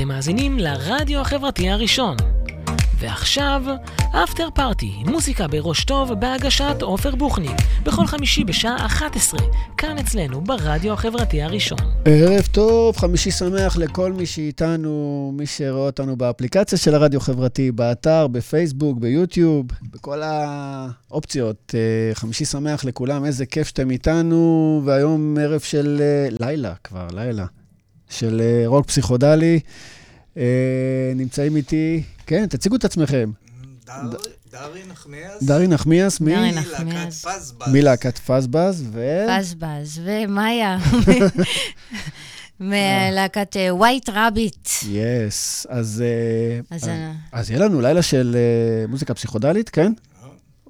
אתם מאזינים לרדיו החברתי הראשון. ועכשיו, אפטר פארטי, מוזיקה בראש טוב בהגשת עופר בוכניק, בכל חמישי בשעה 11, כאן אצלנו ברדיו החברתי הראשון. ערב טוב, חמישי שמח לכל מי שאיתנו, מי שרואה אותנו באפליקציה של הרדיו החברתי, באתר, בפייסבוק, ביוטיוב, בכל האופציות. אה, חמישי שמח לכולם, איזה כיף שאתם איתנו, והיום ערב של אה, לילה כבר, לילה, של אה, רוק פסיכודלי. נמצאים איתי, כן, תציגו את עצמכם. דרי נחמיאס. דרי נחמיאס, מי? דרי נחמיאס. מלהקת פזבז, ו... פזבז, ומאיה. מלהקת ווייט רביט. יס, אז יהיה לנו לילה של מוזיקה פסיכודלית, כן?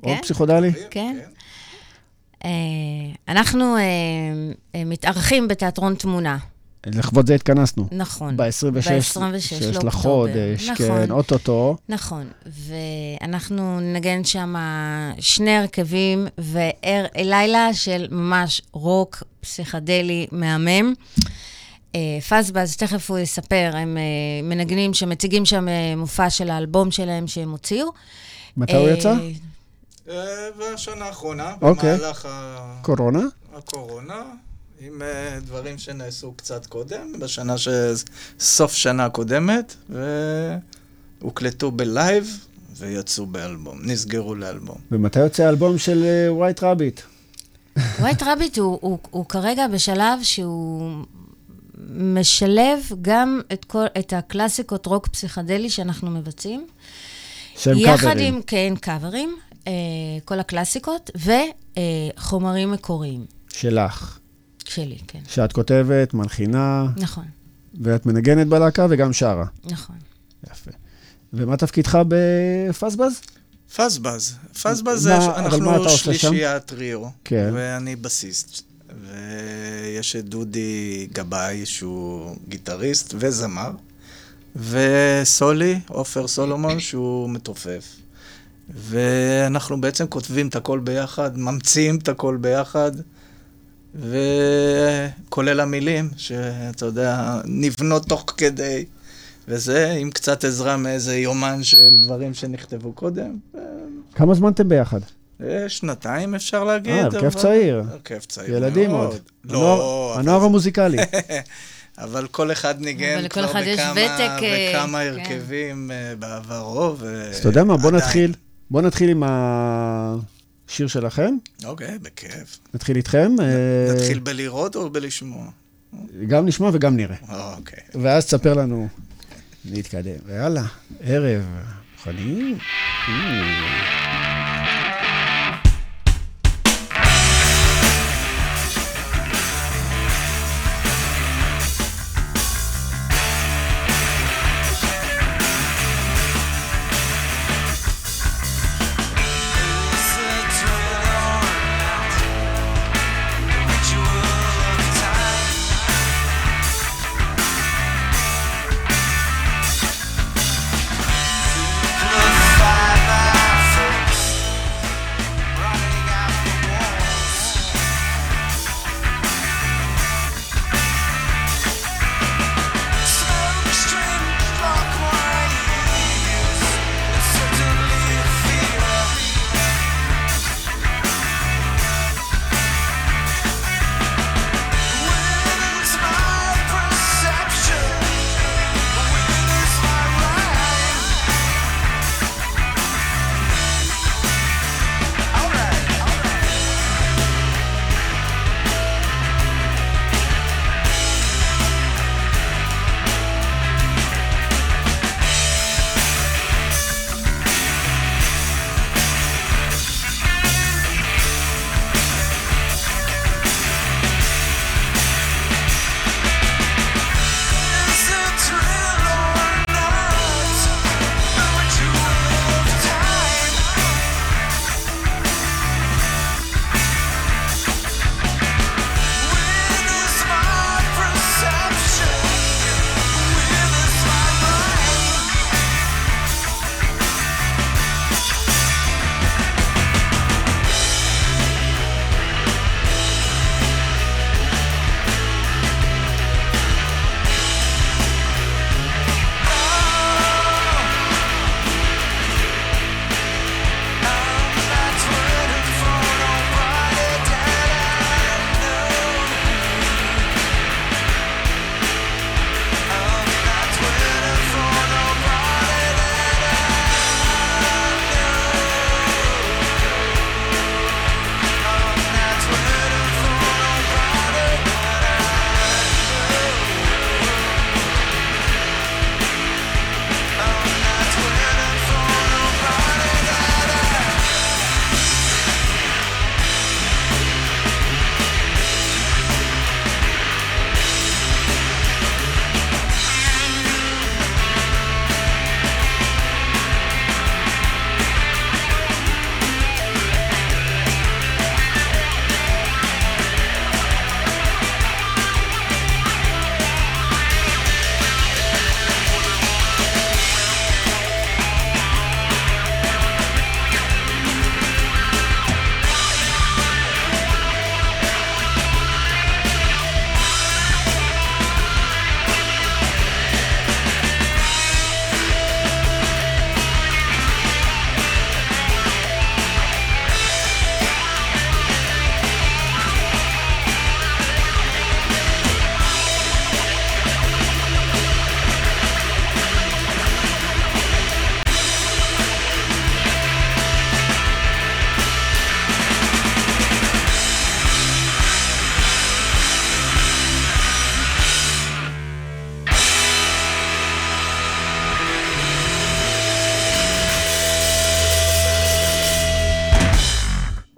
כן. או פסיכודלי? כן. אנחנו מתארחים בתיאטרון תמונה. לכבוד זה התכנסנו. נכון. ב-26 שיש לחודש, נכון. כן, אוטוטו. נכון, ואנחנו נגן שם שני הרכבים ולילה של ממש רוק פסיכדלי מהמם. פזבז, תכף הוא יספר, הם מנגנים שמציגים שם מופע של האלבום שלהם שהם הוציאו. מתי הוא יצא? בשנה האחרונה, אוקיי. במהלך ה... קורונה? הקורונה. עם דברים שנעשו קצת קודם, בשנה ש... סוף שנה קודמת, והוקלטו בלייב ויצאו באלבום, נסגרו לאלבום. ומתי יוצא האלבום של White Rabbit? White Rabbit הוא, כרגע בשלב שהוא משלב גם את, כל, את הקלאסיקות רוק פסיכדלי שאנחנו מבצעים. שהם יחד קאברים. עם, כן, קאברים, אה, כל הקלאסיקות, וחומרים מקוריים. שלך. שלי, כן. שאת כותבת, מלחינה, נכון, ואת מנגנת בלהקה וגם שרה. נכון. יפה. ומה תפקידך בפזבז? פזבז. פזבז זה, אנחנו? שלישיית טריו, כן. ואני בסיסט. ויש את דודי גבאי, שהוא גיטריסט וזמר, וסולי, עופר סולומון, שהוא מתופף. ואנחנו בעצם כותבים את הכל ביחד, ממציאים את הכל ביחד, וכולל המילים, שאתה יודע, נבנות תוך כדי, וזה עם קצת עזרה מאיזה יומן של דברים שנכתבו קודם. כמה זמן אתם ביחד? אה, שנתיים אפשר להגיד. אה, הרכב אבל- צעיר. הרכב צעיר ילדים מאוד. עוד. לא, הנוער- אבל- הנוער המוזיקלי. אבל כל אחד ניגן כבר אחד יש בכמה, ותק, אה, בכמה כן. הרכבים אה, בעברו, ו... אז אתה יודע מה, בוא עדיין. נתחיל. בוא נתחיל עם השיר שלכם. אוקיי, בכיף. נתחיל איתכם. אה, נתחיל בלראות או בלשמוע? גם נשמע וגם נראה. אוקיי. ואז תספר לנו, נתקדם. ויאללה, ערב. מוכנים?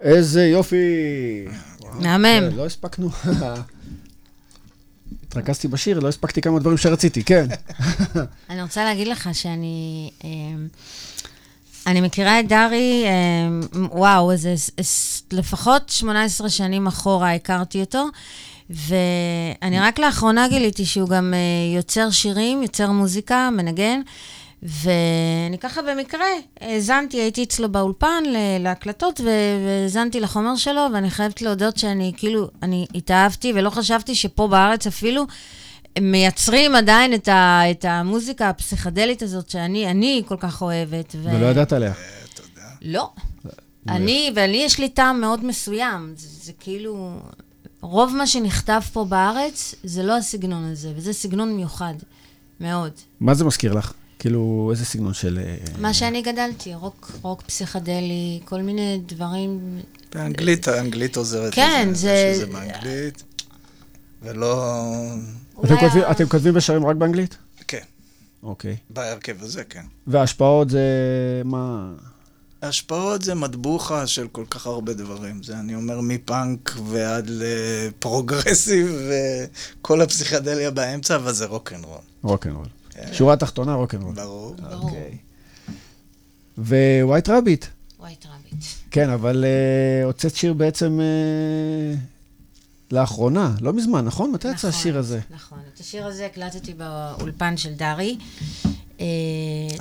איזה יופי. מהמם. לא הספקנו. התרכזתי בשיר, לא הספקתי כמה דברים שרציתי, כן. אני רוצה להגיד לך שאני... אמ, אני מכירה את דארי, אמ, וואו, איזה לפחות 18 שנים אחורה הכרתי אותו, ואני רק לאחרונה גיליתי שהוא גם אה, יוצר שירים, יוצר מוזיקה, מנגן, ואני ככה במקרה האזנתי, הייתי אצלו באולפן להקלטות, והאזנתי לחומר שלו, ואני חייבת להודות שאני כאילו, אני התאהבתי, ולא חשבתי שפה בארץ אפילו... מייצרים עדיין את, ה, את המוזיקה הפסיכדלית הזאת שאני אני כל כך אוהבת. ו... ולא ידעת עליה. תודה. לא. אני, ולי יש לי טעם מאוד מסוים. זה, זה כאילו... רוב מה שנכתב פה בארץ, זה לא הסגנון הזה, וזה סגנון מיוחד. מאוד. מה זה מזכיר לך? כאילו, איזה סגנון של... אה, מה שאני גדלתי, רוק, רוק פסיכדלי, כל מיני דברים. באנגלית, האנגלית עוזרת כן, לזה, זה- שזה באנגלית, ולא... אתם כותבים- אתם כותבים בשרים רק באנגלית? כן, אוקיי. בהרכב הזה, כן. וההשפעות זה מה... ההשפעות זה מטבוחה של כל כך הרבה דברים. זה, אני אומר, מפאנק ועד לפרוגרסיב וכל הפסיכדליה באמצע, אבל זה רוקנרול. רוקנרול. כן. שורה תחתונה, רוקנרול. ברור. ברור. אוקיי. White Rabbit. White Rabbit. כן, אבל אה, הוצאת שיר בעצם אה, לאחרונה, לא מזמן, נכון? מתי יצא השיר הזה? נכון. את השיר הזה הקלטתי באולפן של דארי. אה,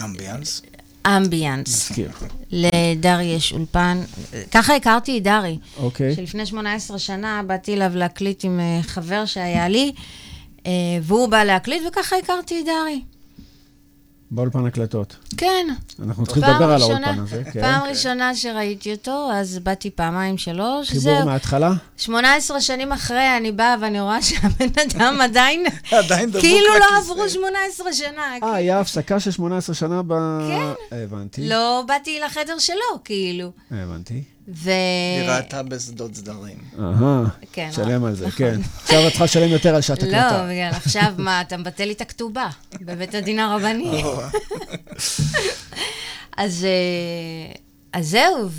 Ambiance. Ambiance. מזכיר. לדארי יש אולפן. ככה הכרתי את דארי. אוקיי. שלפני 18 שנה באתי אליו להקליט עם חבר שהיה לי, והוא בא להקליט, וככה הכרתי את דארי. באולפן הקלטות. כן. אנחנו צריכים לדבר על האולפן הזה, כן. פעם ראשונה שראיתי אותו, אז באתי פעמיים, שלוש, חיבור זהו. מההתחלה? 18 שנים אחרי, אני באה ואני רואה שהבן אדם עדיין, עדיין דבוק כאילו לא. עברו 18 שנה. אה, היה הפסקה של 18 שנה ב... כן. הבנתי. לא באתי לחדר שלו, כאילו. הבנתי. ו... היא ראתה בשדות סדרים. אהה, כן, שלם על זה, נכון. כן. עכשיו את צריכה לשלם יותר על שעת לא, הקלטה. בגלל עכשיו, מה, אתה מבטל לי את הכתובה בבית הדין הרבני. אז, אה, אז זהו,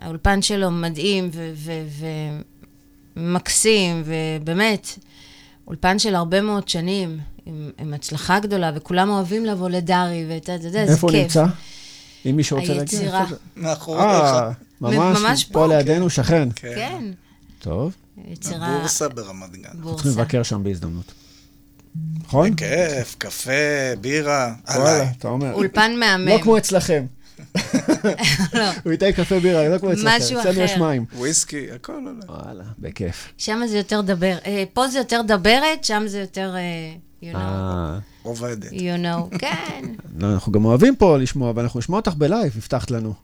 והאולפן שלו מדהים ו- ו- ומקסים, ובאמת, אולפן של הרבה מאוד שנים, עם, עם הצלחה גדולה, וכולם אוהבים לבוא לדארי, ואתה יודע, זה כיף. איפה הוא נמצא? אם מישהו רוצה להגיע. היצירה. מאחוריך. ממש, ממש פה פה, לידינו, שכן. כן, טוב, יצירה... הבורסה ברמת גן. צריכים בורסה. לבקר שם בהזדמנות. נכון? בכיף, קפה, בירה, עליי. אתה אומר. אולפן מהמם. לא כמו אצלכם. לא. הוא ייתן קפה בירה, לא כמו אצלכם. משהו אצלנו יש אחר. מים. וויסקי, הכל עולה. וואלה, בכיף. שם זה יותר דבר, אה, פה זה יותר דברת, שם זה יותר, אה, you know, אה, עובדת. you know, כן, לא, אנחנו גם אוהבים פה לשמוע, ואנחנו נשמע אותך בלייב, הבטחת לנו.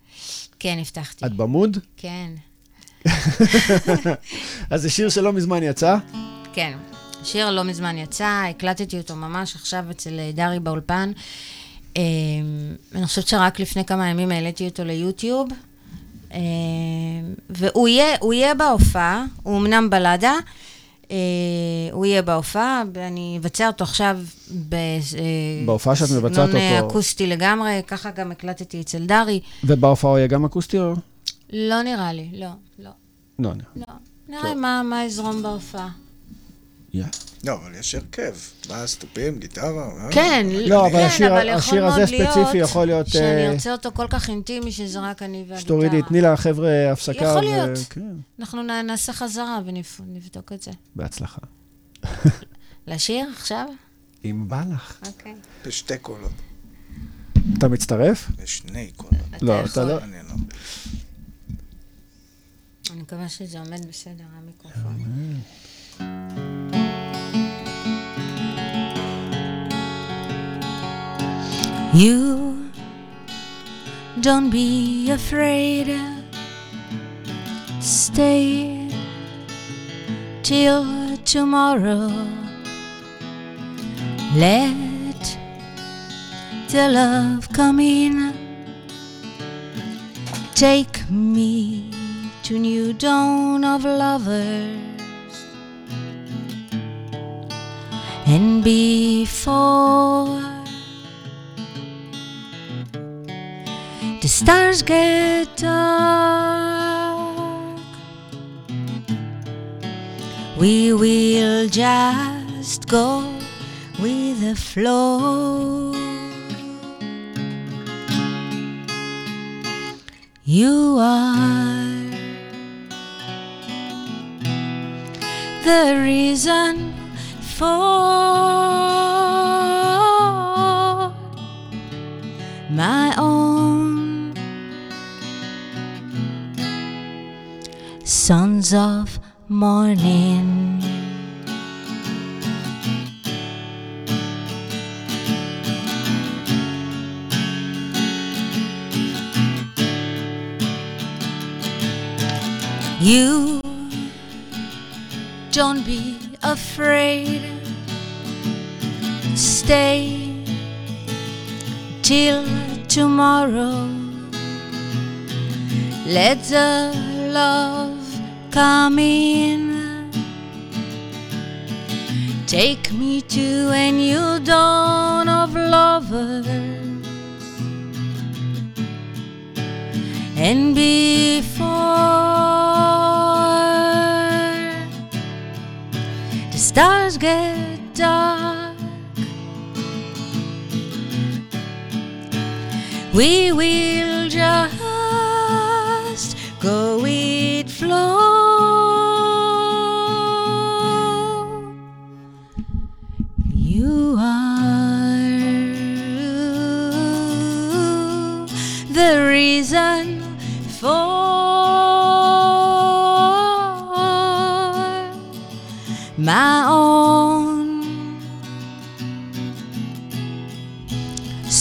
כן, הבטחתי, את במוד? כן, אז זה שיר שלא מזמן יצא. כן. השיר לא מזמן יצא, הקלטתי אותו ממש עכשיו אצל אה, דרי באולפן. אה, אני חושבת שרק לפני כמה ימים העליתי אותו ליוטיוב. אה, והוא יהיה, הוא יהיה בהופעה, הוא אמנם בלדה, הוא יהיה בהופעה, ואני אבצע אותו עכשיו. אה, בהופעה שאת מבצעת אה, אותו- אקוסטי לגמרי, ככה גם הקלטתי אצל דרי. ובהופעה הוא יהיה גם אקוסטי או? לא נראה לי, לא, לא, לא, לא. לא. נראה מה, מה יזרום בהופעה. יא. לא, אבל יש הרכב. בס, תופים, גיטרה. אה? כן, לא, אבל כן, השיר- הזה ספציפי יכול להיות, שאני אה, ארצה אותו כל כך אינטימי, שזה רק אני והגיטרה. שתורידי, תני לחבר'ה הפסקה. יכול ו- להיות. כן, אנחנו נעשה חזרה ונבדוק את זה. בהצלחה. לשיר עכשיו? אם בא לך. אוקיי. בשתי קולות. אתה מצטרף? בשני קולות. לא, יכול. אתה לא. אני לא. אני מקווה שזה עומד בסדר, המיקרופון. You don't be afraid. Stay till tomorrow. Let the love come in. Take me to new dawn of lovers. And before the stars get dark, we will just go with the flow. You are the reason for my own. Sons of morning. You don't be afraid. Stay till tomorrow. Let the love come in. Take me to a new dawn of lovers. And before the stars get dark, we will just go with flow.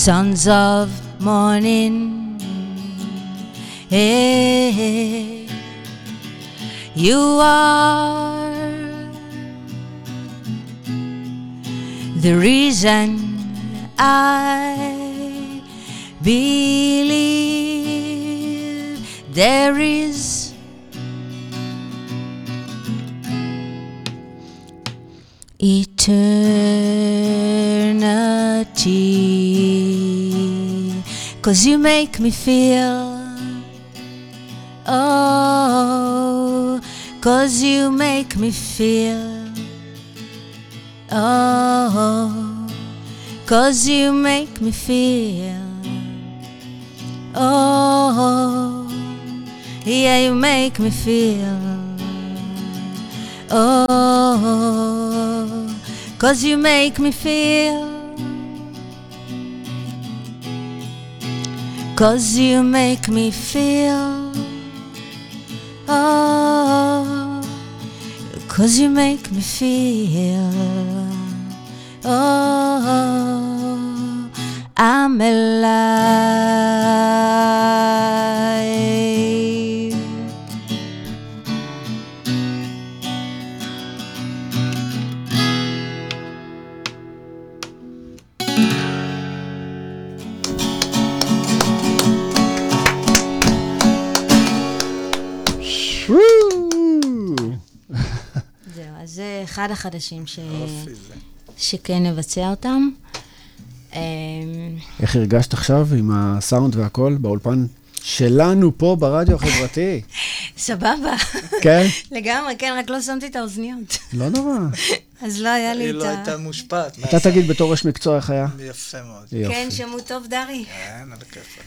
Sons of morning. Hey, you are the reason I believe there is eternity. Cause you make me feel, oh, cause you make me feel, oh, cause you make me feel, oh, yeah, you make me feel, oh, cause you make me feel. Cause you make me feel Oh Cause you make me feel Oh I'm alive אחד החדשים ש... שכן נבצע אותם. אמ, איך הרגשת עכשיו עם הסאונד והכל באולפן שלנו פה ברדיו החברתי? סבבה, כן? לגמרי, כן, רק לא שמתי את האוזניות. לא נורא. אז לא היה לי היא את לא ה... הייתה מושפעת. אתה תגיד בתור איש מקצוע איך היה? יפה מאוד. כן, שמעו טוב, דרי. כן, על הכיפאק.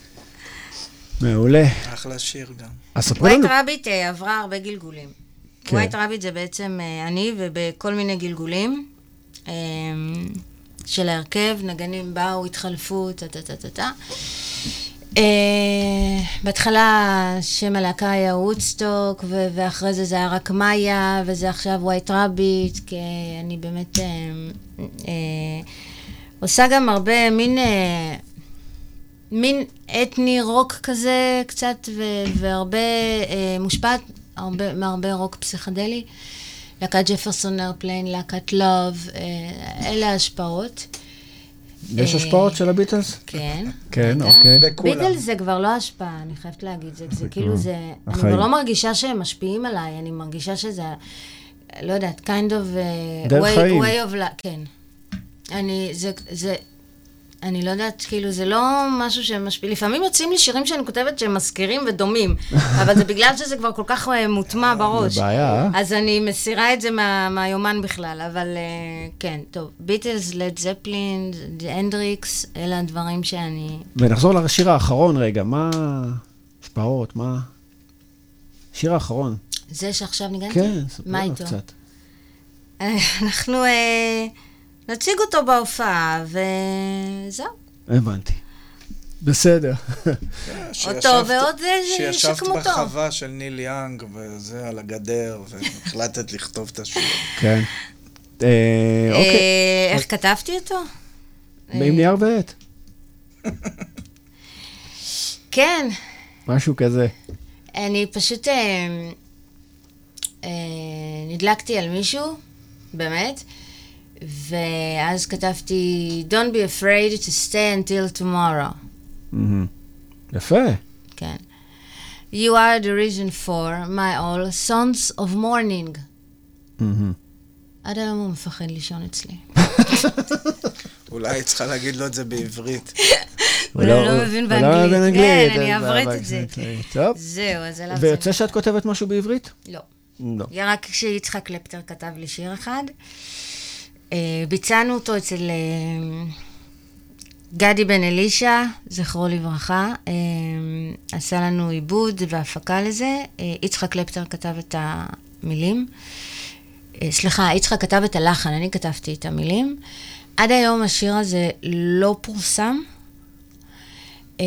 מעולה. אחלה שיר גם. אז ספרו White לנו. Rabbit אה, עברה הרבה גלגולים. כן. White Rabbit זה בעצם אה, אני ובכל מיני גלגולים אה, של ההרכב, נגנים באו, התחלפו, טה-טה-טה-טה. אה, בהתחלה שם הלהקה היה וודסטוק, ואחרי זה זה היה רק מאיה, וזה עכשיו White Rabbit, כי אני באמת עושה גם הרבה מין... מין אתני רוק כזה קצת, והרבה אה, מושפעת הרבה, מהרבה רוק פסיכדלי. להקת ג'פרסון ארפליין, להקת לוב, אה, אלה ההשפעות. יש אה, השפעות של הביטלס? כן. כן. אוקיי. ביטלס זה כבר לא השפעה, אני חייבת להגיד. זה, זה כאילו כבר זה... אני. כבר לא מרגישה שהם משפיעים עליי, אני מרגישה שזה, לא יודעת, kind of... uh, דרך חיים. way of כן. אני, זה... אני לא יודעת, כאילו, זה לא משהו שמשפיע. לפעמים יוצאים לי שירים שאני כותבת שהם מזכירים ודומים, אבל זה בגלל שזה כבר כל כך אה, מוטמע בראש. זה בעיה, אה? אז אני מסירה את זה מה, מהיומן בכלל, אבל אה, כן, טוב. ביטלס, לד זפלין, הנדריקס, אלה הדברים שאני... ונחזור לשיר האחרון רגע, מה... השפעות, מה... שיר האחרון. זה שעכשיו ניגנתי? כן, ספר מה איתו? קצת. אה, אנחנו אה, נציג אותו בהופעה, וזהו. הבנתי. בסדר. אותו ועוד אה, שישבת שכמותו. בחווה של ניל יאנג, וזה על הגדר, והחלטת לכתוב את השיר. כן. אה, אוקיי. אה, איך כתבתי אותו? עם נייר ועט. כן, משהו כזה. אני פשוט אה, אה, נדלקתי על מישהו, באמת, ואז כתבתי, Don't be afraid to stay until tomorrow. מהמם. יפה. כן. You are the reason for my all sons of morning. מהמם. עד היום הוא מפחד לישון אצלי. אולי היא צריכה להגיד לו את זה בעברית. הוא אולי הוא לא מבין לא באנגלית. כן, אני אעברת את זה. טוב. זהו, אז אליו זה... ויוצא שאת כותבת משהו בעברית? לא. לא. רק כשיצחק קלפטר כתב לי שיר אחד. אה, ביצענו אותו אצל אה, גדי בן אלישע, זכרו לברכה. אה, עשה לנו עיבוד והפקה לזה. יצחק קלפטר כתב את המילים. סליחה, יצחק כתב את הלחן, אני כתבתי את המילים. עד היום השיר הזה לא פורסם. Uh,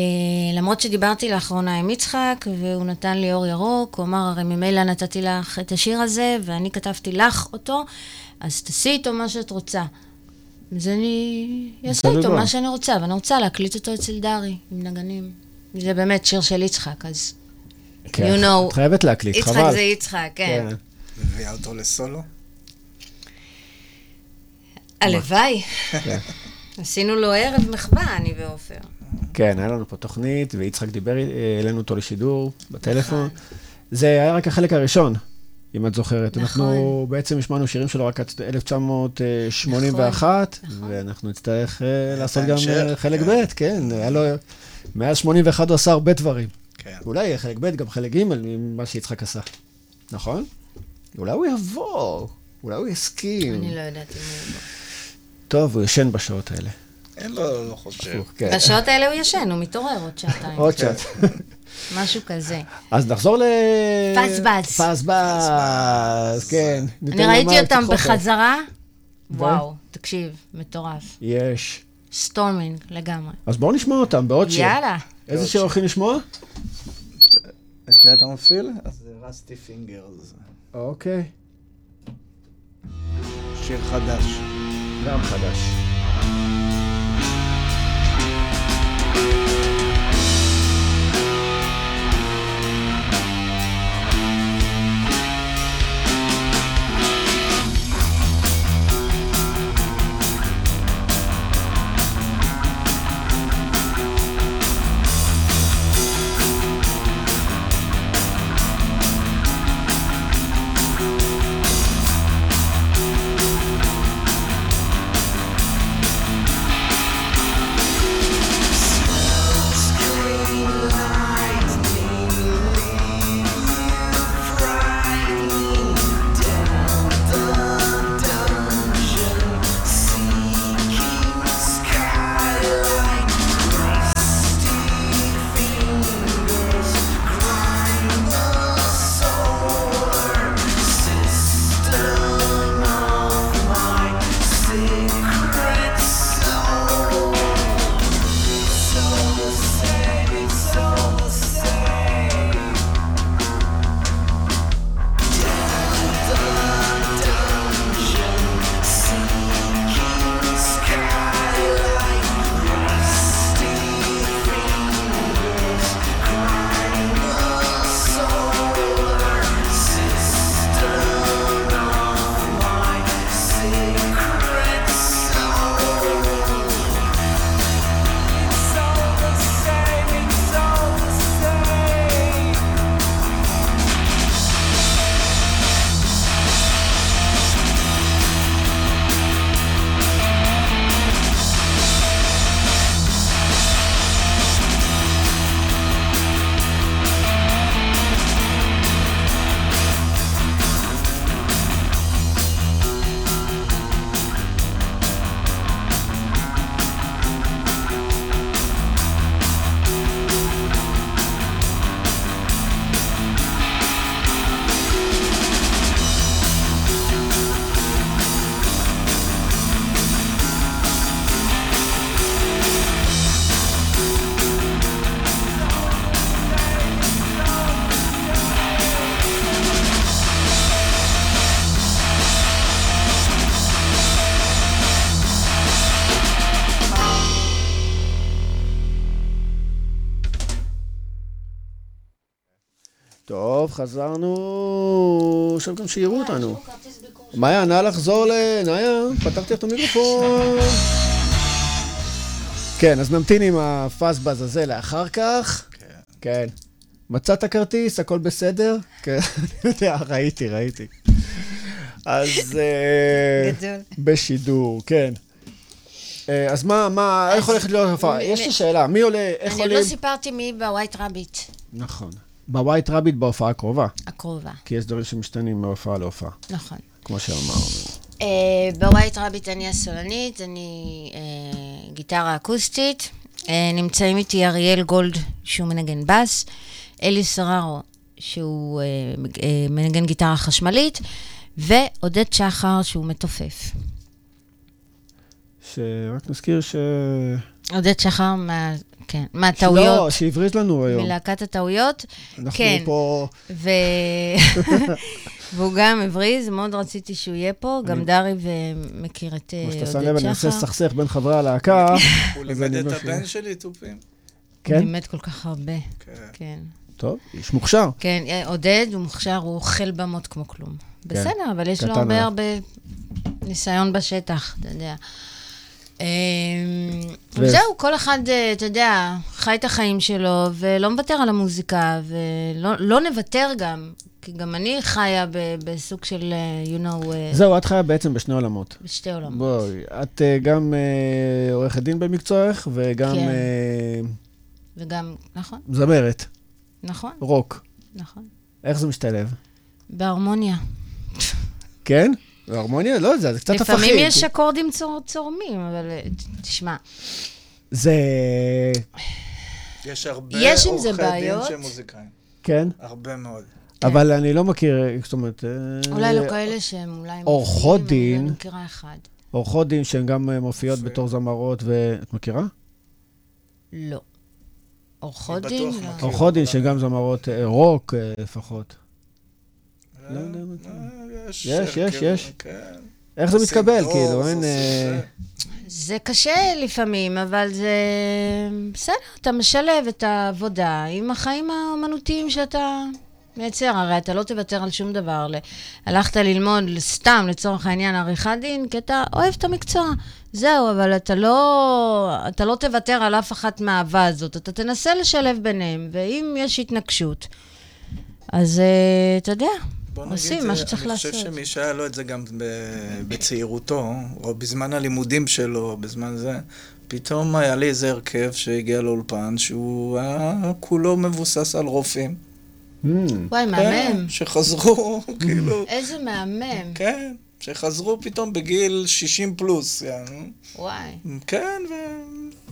למרות שדיברתי לאחרונה עם יצחק, והוא נתן לי אור ירוק, הוא אמר, הרי ממילא נתתי לך את השיר הזה, ואני כתבתי לך אותו, אז תעשי איתו מה שאת רוצה. אז אני אעשה איתו. מה שאני רוצה, ואני רוצה להקליט אותו אצל דרי, עם נגנים. זה באמת שיר של יצחק, אז... כן, You know, את חייבת להקליט, יצחק חבל. זה יצחק, כן. כן. מביאה אותו לסולו. הלוואי. כן. עשינו לו ערב מחווה, אני ועופר. כן, היה לנו פה תוכנית, ויצחק דיבר, אה, העלינו אותו לשידור בטלפון. זה היה רק החלק הראשון, אם את זוכרת. נכון. אנחנו בעצם השמענו שירים שלו רק עד 1981, נכון. ואנחנו נצטרך אה, לעשות גם אה, חלק כן. ב', כן, היה לו... מאז 81 הוא עשה הרבה דברים. כן. אולי יהיה חלק ב', גם חלק ג', ממה שיצחק עשה. נכון? אולי הוא יבוא, אולי הוא יסכים. אני לא יודעת אם הוא... טוב, הוא ישן בשעות האלה. אין לו, לא חושב. כן. בשעות האלה הוא ישן, הוא מתעורר עוד שעתיים. עוד שעת. משהו כזה. אז נחזור ל... פזבז. פזבז, כן. אני ראיתי אותם. בחזרה, ו? וואו, תקשיב, מטורף. יש. storming לגמרי. אז בואו נשמע אותם בעוד שיר. יאללה. איזה שיר הולכים לשמוע? את זה אתה מפעיל? אז זה רסטי פינגרס. אוקיי. שיר חדש. גם חדש. Música חזרנו. עכשיו גם שיראו אותנו. מאיה, נא לחזור ל... נאיה, פתחתי לך את המיקרופון. כן, אז נמתין עם הפאסבאז הזה לאחר כך. כן. כן. מצאת כרטיס, הכל בסדר? כן, אני יודע, ראיתי, ראיתי. אז... אה, גדול. בשידור, כן. אה, אז מה, מה, איך הולכת להיות הופעה? יש לי שאלה, מי עולה, איך אני עוד עולים? לא סיפרתי מי ב White Rabbit נכון. ב White Rabbit בהופעה הקרובה, הקרובה. כי יש דברים שמשתנים מהופעה להופעה, נכון. כמו שאמרנו. אה, ב White Rabbit אני הסולנית, אני אה, גיטרה אקוסטית. אה, נמצאים איתי אריאל גולד, שהוא מנגן בס, אלי סררו, שהוא מנגן גיטרה חשמלית, ועודד שחר, שהוא מתופף. שרק נזכיר ש... עודד שחר מה... כן, מהטעויות, לא, שהבריז לנו היום. מלהקת הטעויות, אנחנו כן. פה... ו... והוא גם הבריז, מאוד רציתי שהוא יהיה פה, גם דרי ומכיר את אה, כמו שאתה עודד שם לב, אני מנסה שחר. לסכסך בין חברי הלהקה. הוא אז לימד אני את הבן שלי תופים. הוא כן? לימד כל כך הרבה, כן. כן. טוב, איש מוכשר. כן, אה, עודד הוא מוכשר, הוא אוכל במות כמו כלום. בסדר, אבל יש לו כן. הרבה. הרבה ניסיון בשטח, אתה יודע. אמ, ו- זהו, כל אחד, אה, אתה יודע, חי את החיים שלו, ולא מוותר על המוזיקה, ולא לא נוותר גם, כי גם אני חיה בסוג של, אה, you know, אה, זהו, את חיה בעצם בשני עולמות. בשתי עולמות. בואי, את גם עורכת דין במקצועך, וגם כן. וגם, נכון, זמרת, נכון, רוק. נכון. איך זה משתלב? בהרמוניה. כן? הרמוניה? לא יודע, זה קצת הפכים. לפעמים יש אקורדים צור, צורמים, אבל אה, תשמע, זה... יש הרבה יש עורכי דין. שהם מוזיקאים. כן? הרבה מאוד. אבל אני לא מכיר, זאת אומרת... אה, אולי לא כאלה שהם אולי... עורכות דין. אני מכירה אחד. עורכות דין שהן גם אה, מופיעות יפה. בתור זמרות, ואת מכירה? לא. עורכות דין? לא. עורכות דין שהן גם זמרות אה, רוק אה, לפחות. לא יודע מה זה. אה, יש, יש, יש. כן. איך זה מתקבל? כאילו, אין... אה, זה. קשה לפעמים, אבל זה... בסדר, אתה משלב את העבודה עם החיים האומנותיים שאתה מייצר. הרי אתה לא תוותר על שום דבר. הלכת ללמוד סתם, לצורך העניין, עריכת דין, כי אתה אוהב את המקצוע. זהו, אבל אתה לא, אתה לא תוותר על אף אחת מהאהבה הזאת. אתה תנסה לשלב ביניהם, ואם יש התנגשות, אז אה, אתה יודע, בוא נגיד, עושים מה שצריך אני חושב לעשות. שמי שהיה לו את זה גם בצעירותו, או בזמן הלימודים שלו, בזמן זה, פתאום היה לי איזה הרכב שהגיע לאולפן, שהוא היה כולו מבוסס על רופאים. hmm, וואי, כן, מהמם. שחזרו, כאילו, איזה מהמם. כן, שחזרו פתאום בגיל 60 פלוס, יענו. וואי. כן, ו...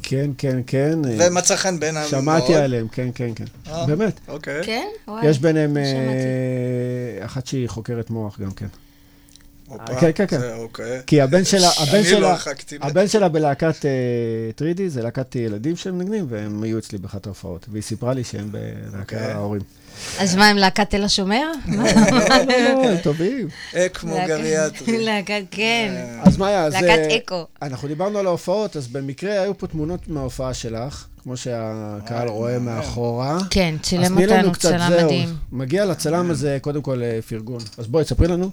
כן, כן, כן. אה, ומצא חן בעיניי מאוד. שמעתי עליהם, כן, כן, כן. אה, באמת. אוקיי. כן? וואי. יש ביניהם אה, שמעתי. אחת שהיא חוקרת מוח גם כן. הופה, כן, כן, כן. זה אוקיי. כי הבן שלה, הבן לא שלה. הבן שלה בלהקת אה, טרידי, זה להקת ילדים שהם מנגנים, והם היו אצלי באחת ההופעות. והיא סיפרה לי שהם בלהקת אוקיי. ההורים. אז מה, הם להקת תל השומר? לא, לא, לא, הם טובים. אקמו להקת- גריאטרי. להקת, כן. אה, אז מאיה, אז... להקת אה, אקו. אנחנו דיברנו על ההופעות, אז במקרה היו פה תמונות מההופעה שלך, כמו שהקהל רואה. מאחורה. כן, אז צילם תני לנו אותנו, קצת, צלם זהו. מדהים. מגיע לצלם הזה, קודם כל, אה, פרגון. אז בואי, תספרי לנו.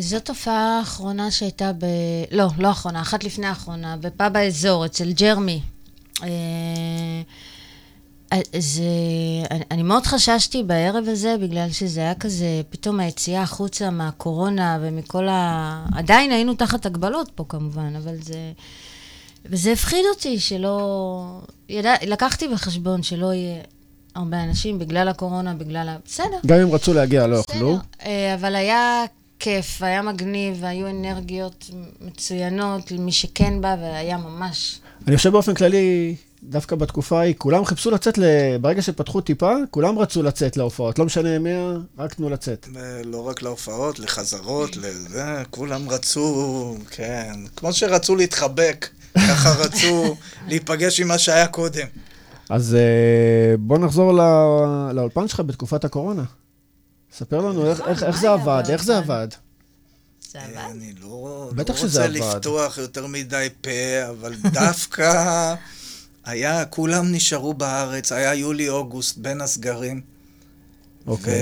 זאת הופעה האחרונה שהייתה ב... לא, לא האחרונה, אחת לפני האחרונה, בפאב האזור, אצל ג'רמי. אה, זה... אני- אני מאוד חששתי בערב הזה, בגלל שזה היה כזה, פתאום היציאה החוצה מהקורונה ומכל ה... עדיין היינו תחת הגבלות פה כמובן, אבל זה... וזה הפחיד אותי שלא... ידע... לקחתי בחשבון שלא יהיה הרבה אנשים בגלל הקורונה, בגלל ה... בסדר. גם אם רצו להגיע, לא יכלו. בסדר, אה, אבל היה כיף, היה מגניב, והיו אנרגיות מצוינות למי שכן בא, והיה ממש... אני חושב באופן כללי, דווקא בתקופה ההיא, כולם חיפשו לצאת, ל... ברגע שפתחו טיפה, כולם רצו לצאת להופעות. לא משנה מי, רק תנו לצאת. לא רק להופעות, לחזרות, לזה, כולם רצו, כן, כמו שרצו להתחבק, ככה רצו להיפגש עם מה שהיה קודם. אז אה, בוא נחזור לא... לאולפן שלך בתקופת הקורונה. ספר לנו איך, איך, איך מה זה עבד, איך זה? עבד. זה אה, עבד. אני לא, לא רוצה. לפתוח יותר מדי פה, אבל דווקא היה, כולם נשארו בארץ, היה יולי-אוגוסט בין הסגרים. אוקיי.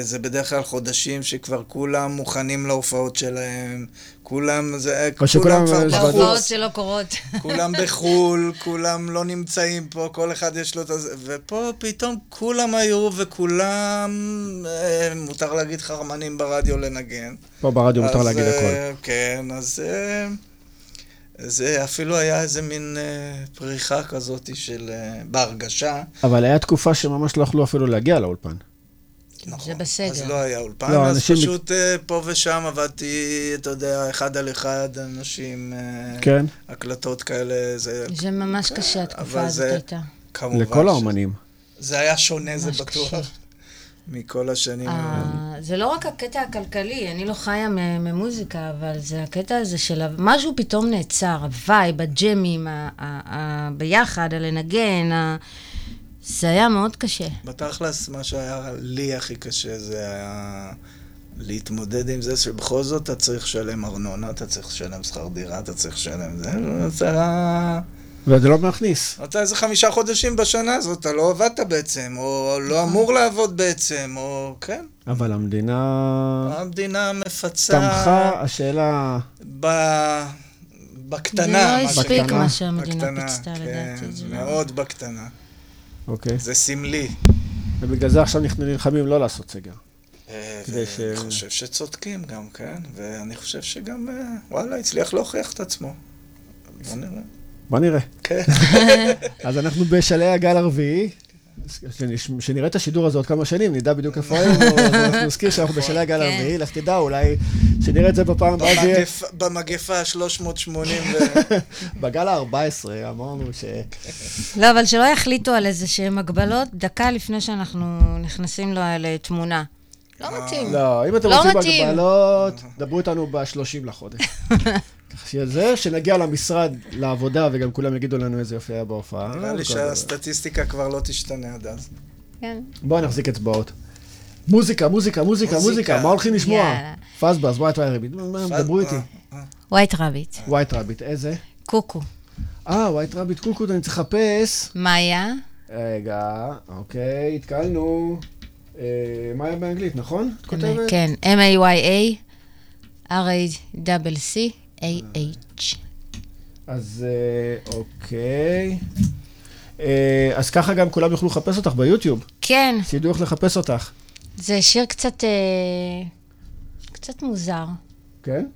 וזה בדרך כלל חודשים שכבר כולם מוכנים להופעות שלהם, כולם, זה, או שכולם- כולם כבר זה להופעות בחוץ, שלא קורות. כולם בחו"ל, כולם לא נמצאים פה, כל אחד יש לו את הזה, ופה פתאום כולם היו וכולם, אה, מותר להגיד חרמנים ברדיו לנגן. פה ברדיו מותר אז, להגיד אה, הכל. כן, אז אה, זה אפילו היה איזה מין אה, פריחה כזאת של... אה, בהרגשה. אבל היה תקופה שממש לא יכלו אפילו להגיע לאולפן. נכון. זה בסדר. אז לא היה אולפן, לא, אז אנשים- פשוט אה, פה ושם עבדתי, אתה יודע, אחד על אחד, אנשים, אה, כן? הקלטות כאלה, זה זה ממש קשה, התקופה אבל הזאת זה- הייתה. כמובן. לכל ש- האומנים. זה היה שונה, זה בטוח, קשה. מכל השנים. האלה. אה, זה לא רק הקטע הכלכלי, אני לא חיה ממוזיקה, אבל זה הקטע הזה של ה- משהו פתאום נעצר, הווייב, הג'מים, ה- ה- ה- ביחד, הלנגן, ה- זה היה מאוד קשה. בתכלס, מה שהיה לי הכי קשה זה היה להתמודד עם זה שבכל זאת אתה צריך לשלם ארנונה, אתה צריך לשלם שכר דירה, אתה צריך לשלם זה, זה היה... וזה לא מכניס. אתה איזה חמישה חודשים בשנה הזאת, אתה לא עבדת בעצם, או לא אמור לעבוד בעצם, או כן. אבל המדינה המדינה מפצה תמכה, השאלה... ב... בקטנה, זה לא הספיק. מה שהמדינה פיצתה, כן, לדעתי. זה לא- מאוד בקטנה. אוקיי. זה סמלי. ובגלל זה עכשיו אנחנו נלחמים לא לעשות סגר. אה, כדי ש- ואני חושב שצודקים גם, כן? ואני חושב שגם, אה, וואלה, הצליח להוכיח את עצמו. בוא נראה. בוא נראה. כן. אז אנחנו בשלהי הגל הרביעי. שנראה את השידור הזה עוד כמה שנים, נדע בדיוק איפה היינו, אנחנו נזכיר שאנחנו בשלהי הגל כן. הרביעי, לך תדע, אולי שנראה את זה בפעם הבאה, זה יהיה במגפה- במגפה 380 ו... בגל ה-14, אמרנו ש... לא, אבל שלא יחליטו על איזה שהן הגבלות דקה לפני שאנחנו נכנסים לו לתמונה. לא מתאים. לא, אם אתם לא רוצים מתאים. הגבלות, דברו איתנו ב-30 לחודש. שזה, שנגיע למשרד, לעבודה, וגם כולם יגידו לנו איזה יופי היה בהופעה. נראה לי. שהסטטיסטיקה כבר לא תשתנה עד אז. כן. בואו נחזיק אצבעות. מוזיקה, מוזיקה, מוזיקה, מוזיקה. מה הולכים לשמוע? פסבאז, White Rabbit, דברו איתי. אה, אה. White Rabbit. White Rabbit, איזה? קוקו. אה, White Rabbit קוקוד, אני צריך לחפש. מאיה. רגע, אוקיי, התקלנו. אה, מה היה באנגלית, נכון? את כותבת? כן, M-A-Y-A, R-A-C-C-A-H. אז אה, אוקיי. אה, אז ככה גם כולם יוכלו לחפש אותך ביוטיוב, כן, שידעו איך לחפש אותך, זה שיר קצת... אה, קצת מוזר. כן?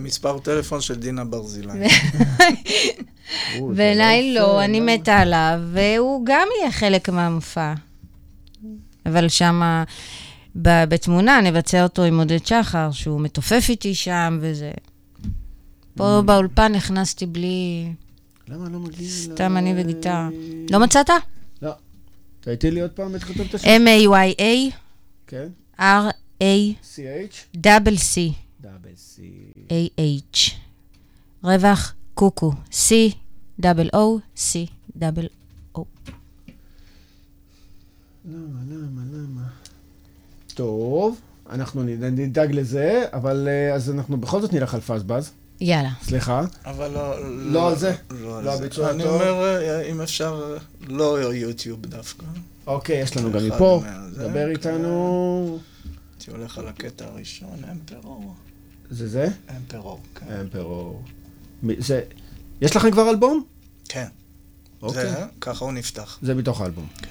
מספר טלפון של דינה ברזילי. בעיניי יפה, לא, אני? מתה עליו, והוא גם יהיה חלק מהמופע. אבל שמה, ב- בתמונה נבצע אותו עם עודד שחר, שהוא מתופף איתי שם וזה. פה באולפן נכנסתי בלי... למה לא מגיע סתם אני וגיטרה. לא מצאת? לא. תהייתי לי עוד פעם איך את השם? M-A-Y-A, כן. R-A-C-C-A-H. C-H? דאבל C. רווח קוקו. C-O-O-C. O. למה, למה, למה? טוב, אנחנו נדאג לזה, אבל אה, אז אנחנו בכל זאת נלך על פסבאז. יאללה. סליחה. אבל לא... לא על זה? לא לא על זה. הביצוע אני? אומר, אה, אם אפשר, אה, לא יוטיוב דווקא. אוקיי, יש לנו גם מפה. זה, דבר כן. איתנו. הייתי הולך על הקטע הראשון, אמפרור. זה זה? אמפרור, כן. אמפרור. זה... יש לכם כבר אלבום? כן. אוקיי. זה, ככה הוא נפתח. זה מתוך האלבום. I'm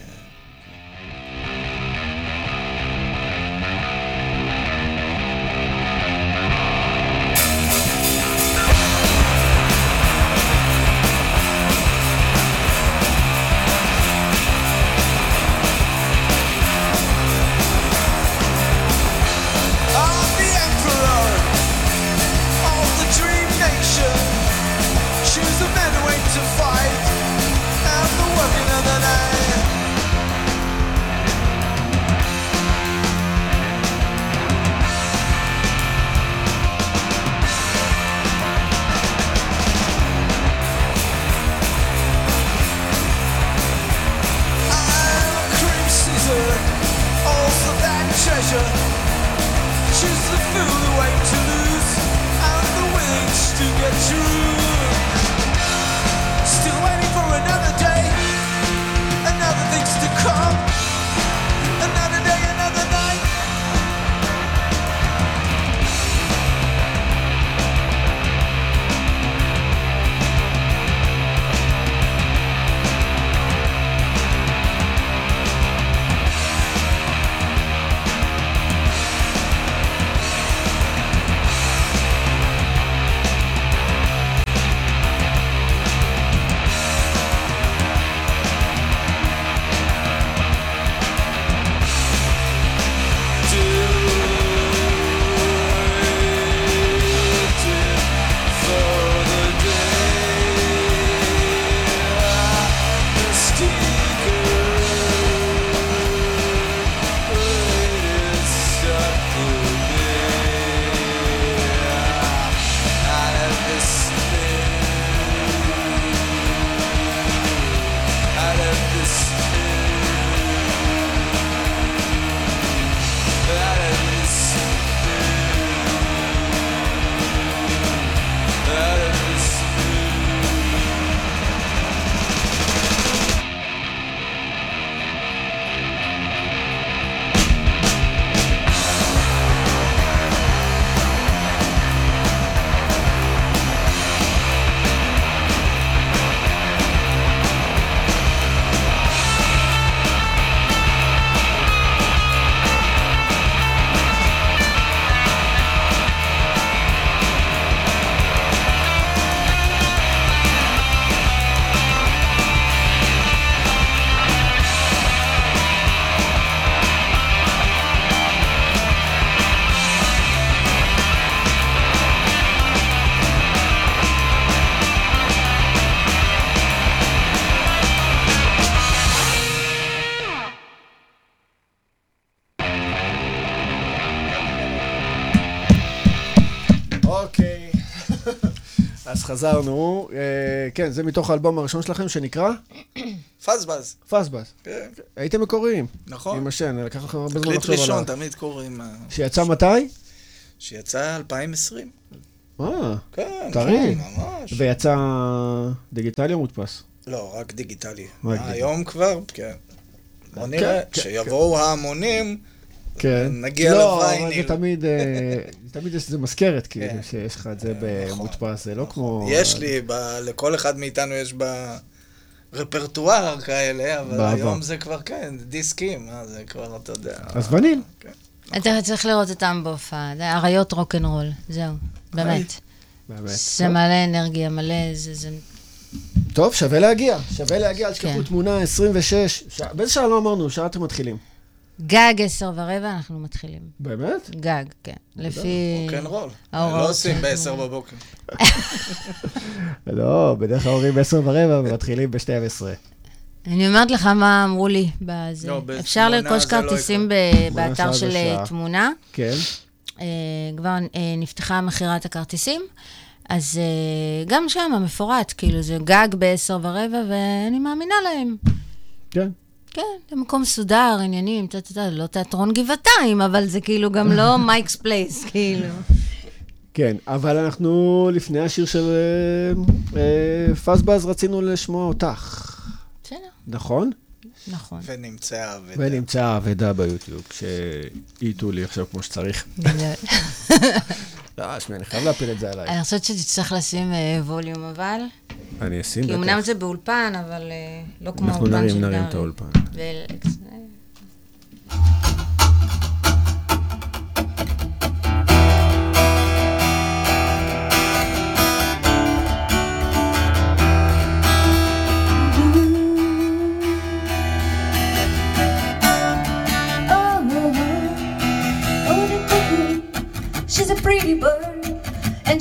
חזרנו. אה, כן, זה מתוך האלבום הראשון שלכם, שנקרא פזבז. פסבס. כן, הייתם מקוריים. נכון. עם השן, לקח לכם הרבה זמן תקליט לחשוב ראשון, עליו. תמיד קוראים... אה, שיצא מתי? שיצא 2020. אה, כן, טרי. כן, ממש. ויצא דיגיטלי או מודפס? לא, רק דיגיטלי. היום כבר, כן. בוא כן, נראה, כן, כשיבואו ההמונים, כן. נגיע לא, אבל לווייניל. זה תמיד, אה, תמיד יש איזה מזכרת, כאילו, כן. שיש לך את זה נכון. במודפס, זה לא כמו... יש לי, ב- לכל אחד מאיתנו יש ברפרטואר כאלה, אבל בעבר. היום זה כבר, כן, דיסקים, מה זה כבר, אתה יודע. אז וניל. כן. אתה צריך לראות אותם בהופעה, זה אריות רוקנרול, זהו, באמת. באמת. זה מלא אנרגיה, מלא, זה, זה... טוב, שווה להגיע. שווה להגיע, אל תשכחו כן. תמונה 26. ש- באיזה שעה לא אמרנו? שעה אתם מתחילים. גג עשר ורבע אנחנו מתחילים. באמת? גג, כן. לפי... רוקנרול. לא עושים בעשר בבוקר. לא, בדרך כלל אומרים ב-10 ורבע ומתחילים ב-12. אני אומרת לך מה אמרו לי בזה. לא, אפשר לרכוש לא כרטיסים באתר של. אה, תמונה. כן? אה, כבר אה, נפתחה מכירת הכרטיסים. אז גם שם מפורט, כאילו זה גג בעשר ורבע, ואני מאמינה להם. כן. כן, זה מקום מסודר, עניינים, אתה יודע, לא תיאטרון גבעתיים, אבל זה כאילו גם לא Mike's Place, כאילו. כן, אבל אנחנו, לפני השיר של אה, אה, פסבאז, רצינו לשמוע אותך, בסדר, נכון? נכון. ונמצאה אבדה. ונמצאה האבדה ביוטיוב, שהאיטו לי עכשיו כמו שצריך. לא, שמע, אני חייב להפיל את זה עליי. אני חושבת שתצטרך לשים אה, ווליום אבל, אני אשים כי אמנם בטח. זה באולפן, אבל אה, לא כמו אנחנו האולפן נרים, של נרים גרי. את האולפן.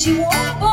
you want.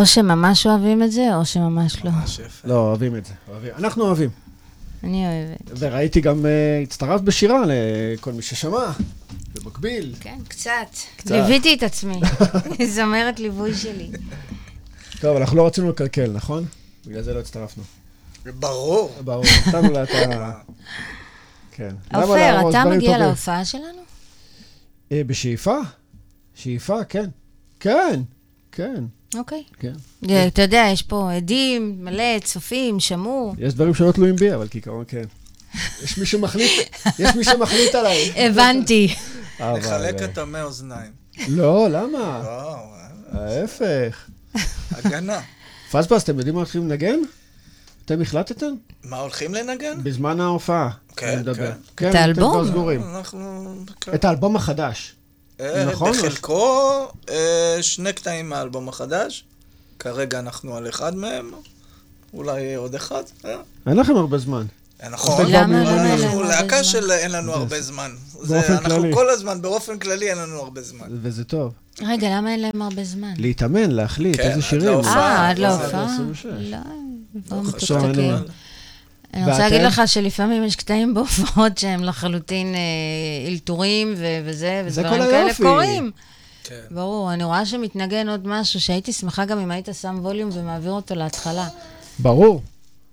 או שממש אוהבים את זה, או שממש לא. ממש יפה. לא, אוהבים את זה. אוהבים. אנחנו אוהבים. אני אוהבת. וראיתי גם, אה, הצטרפת בשירה לכל מי ששמע, במקביל. כן, קצת. קצת. ליוויתי את עצמי. זמרת ליווי שלי. טוב, אנחנו לא רצינו לקלקל, נכון? בגלל זה לא הצטרפנו. ברור. ברור, נתנו לה את ה... כן. עופר, להרוס אתה מגיע? להופעה שלנו? אה, בשאיפה? שאיפה, כן. כן, כן, אוקיי. כן. אה, אתה יודע, יש פה עדים, מלא, צופים, שמעו. יש דברים שלא תלויים בי, אבל כעיקרון כן. יש מי שמחליט, יש מי שמחליט עליי. הבנתי. אבל, נחלק אה, את המי אוזניים. לא, למה? וואו, ההפך. הגנה. פספס, אתם יודעים מה הולכים לנגן? אתם החלטתם? מה, הולכים לנגן? בזמן ההופעה. כן. כן. כן, את אתם האלבום? כבר סגורים. אנחנו... כן. את האלבום החדש. אה, נכון, בחלקו אה, שני קטעים מהאלבום החדש. כרגע אנחנו על אחד מהם. אולי עוד אחד. אה? אין לכם הרבה זמן. נכון, למה אין לנו אנחנו להקה? של אין לנו הרבה זמן. באופן אנחנו כללי. כל הזמן, באופן כללי אין לנו הרבה זמן. וזה טוב. רגע, למה אין להם הרבה זמן? להתאמן, להחליט, כן, איזה שירים. אה, עד לא, להופעה? 26. לא, אני רוצה? להגיד לך שלפעמים יש קטעים בהופעות שהם לחלוטין אה, אלתורים וזה, זה ודברים כל כאלה. קורים. כן. ברור, אני רואה שמתנגן עוד משהו, שהייתי שמחה גם אם היית שם ווליום ומעביר אותו להתחלה. ברור.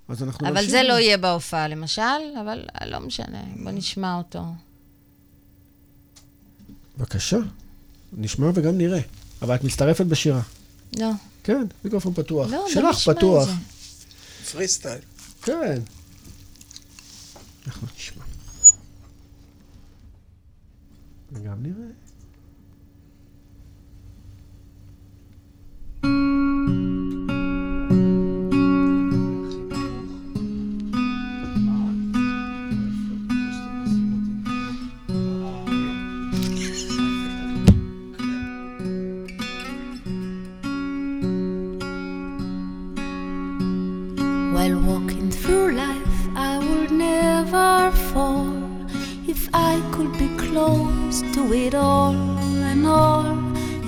אז אנחנו אבל. זה לא יהיה בהופעה, למשל, אבל לא משנה, בוא נשמע אותו. בבקשה. נשמע וגם נראה. אבל את מצטרפת בשירה. לא, כן, מיקרופון פתוח. לא, שלך נשמע את פתוח. זה. פרי סטייל. כן. אנחנו נשמע. וגם נראה. I could be close to it all and all.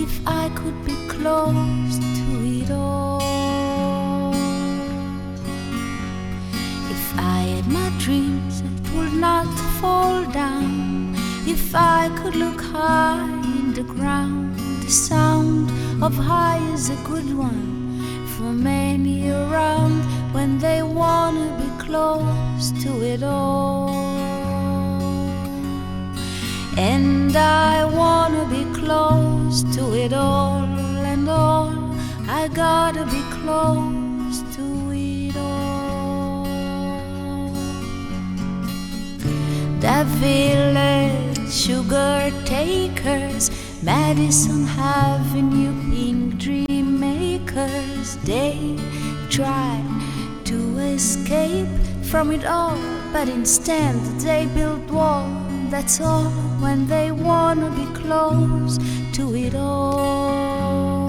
If I could be close to it all. If I had my dreams, it would not fall down. If I could look high in the ground, the sound of high is a good one for many around when they wanna be close to it all. And I wanna be close to it all and all. I gotta be close to it all. The village sugar takers, Madison Avenue pink dream makers, they try to escape from it all, but instead they build wall. That's all when they wanna be close to it all.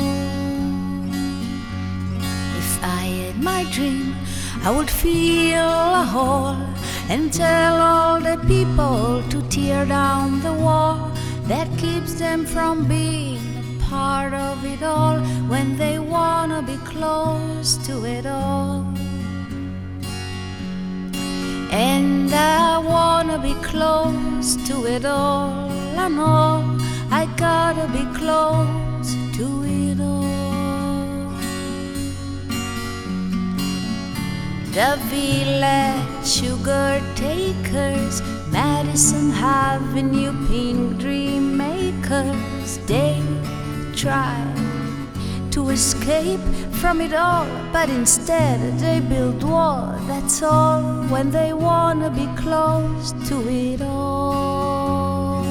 If I had my dream, I would feel a hole and tell all the people to tear down the wall that keeps them from being a part of it all when they wanna be close to it all. And I wanna be close to it all. I know I gotta be close to it all. The village sugar takers, Madison Avenue pink dream makers, they try to escape from it all, but instead they build wall. That's all when they wanna be close to it all.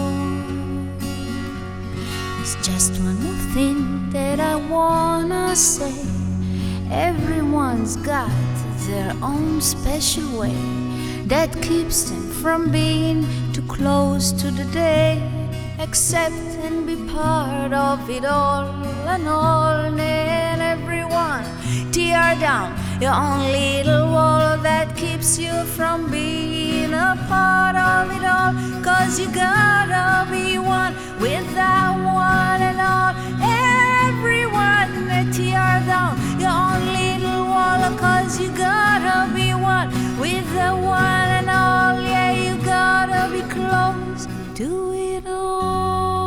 It's just one more thing that I wanna say. Everyone's got their own special way that keeps them from being too close to the day. Accept and be part of it all and all. And everyone tear down your own little wall that keeps you from being a part of it all. Cause you gotta be one with that one and all. everyone tear down your own little wall. Cause you gotta be one with the one and all. Yeah, you gotta be close to it all.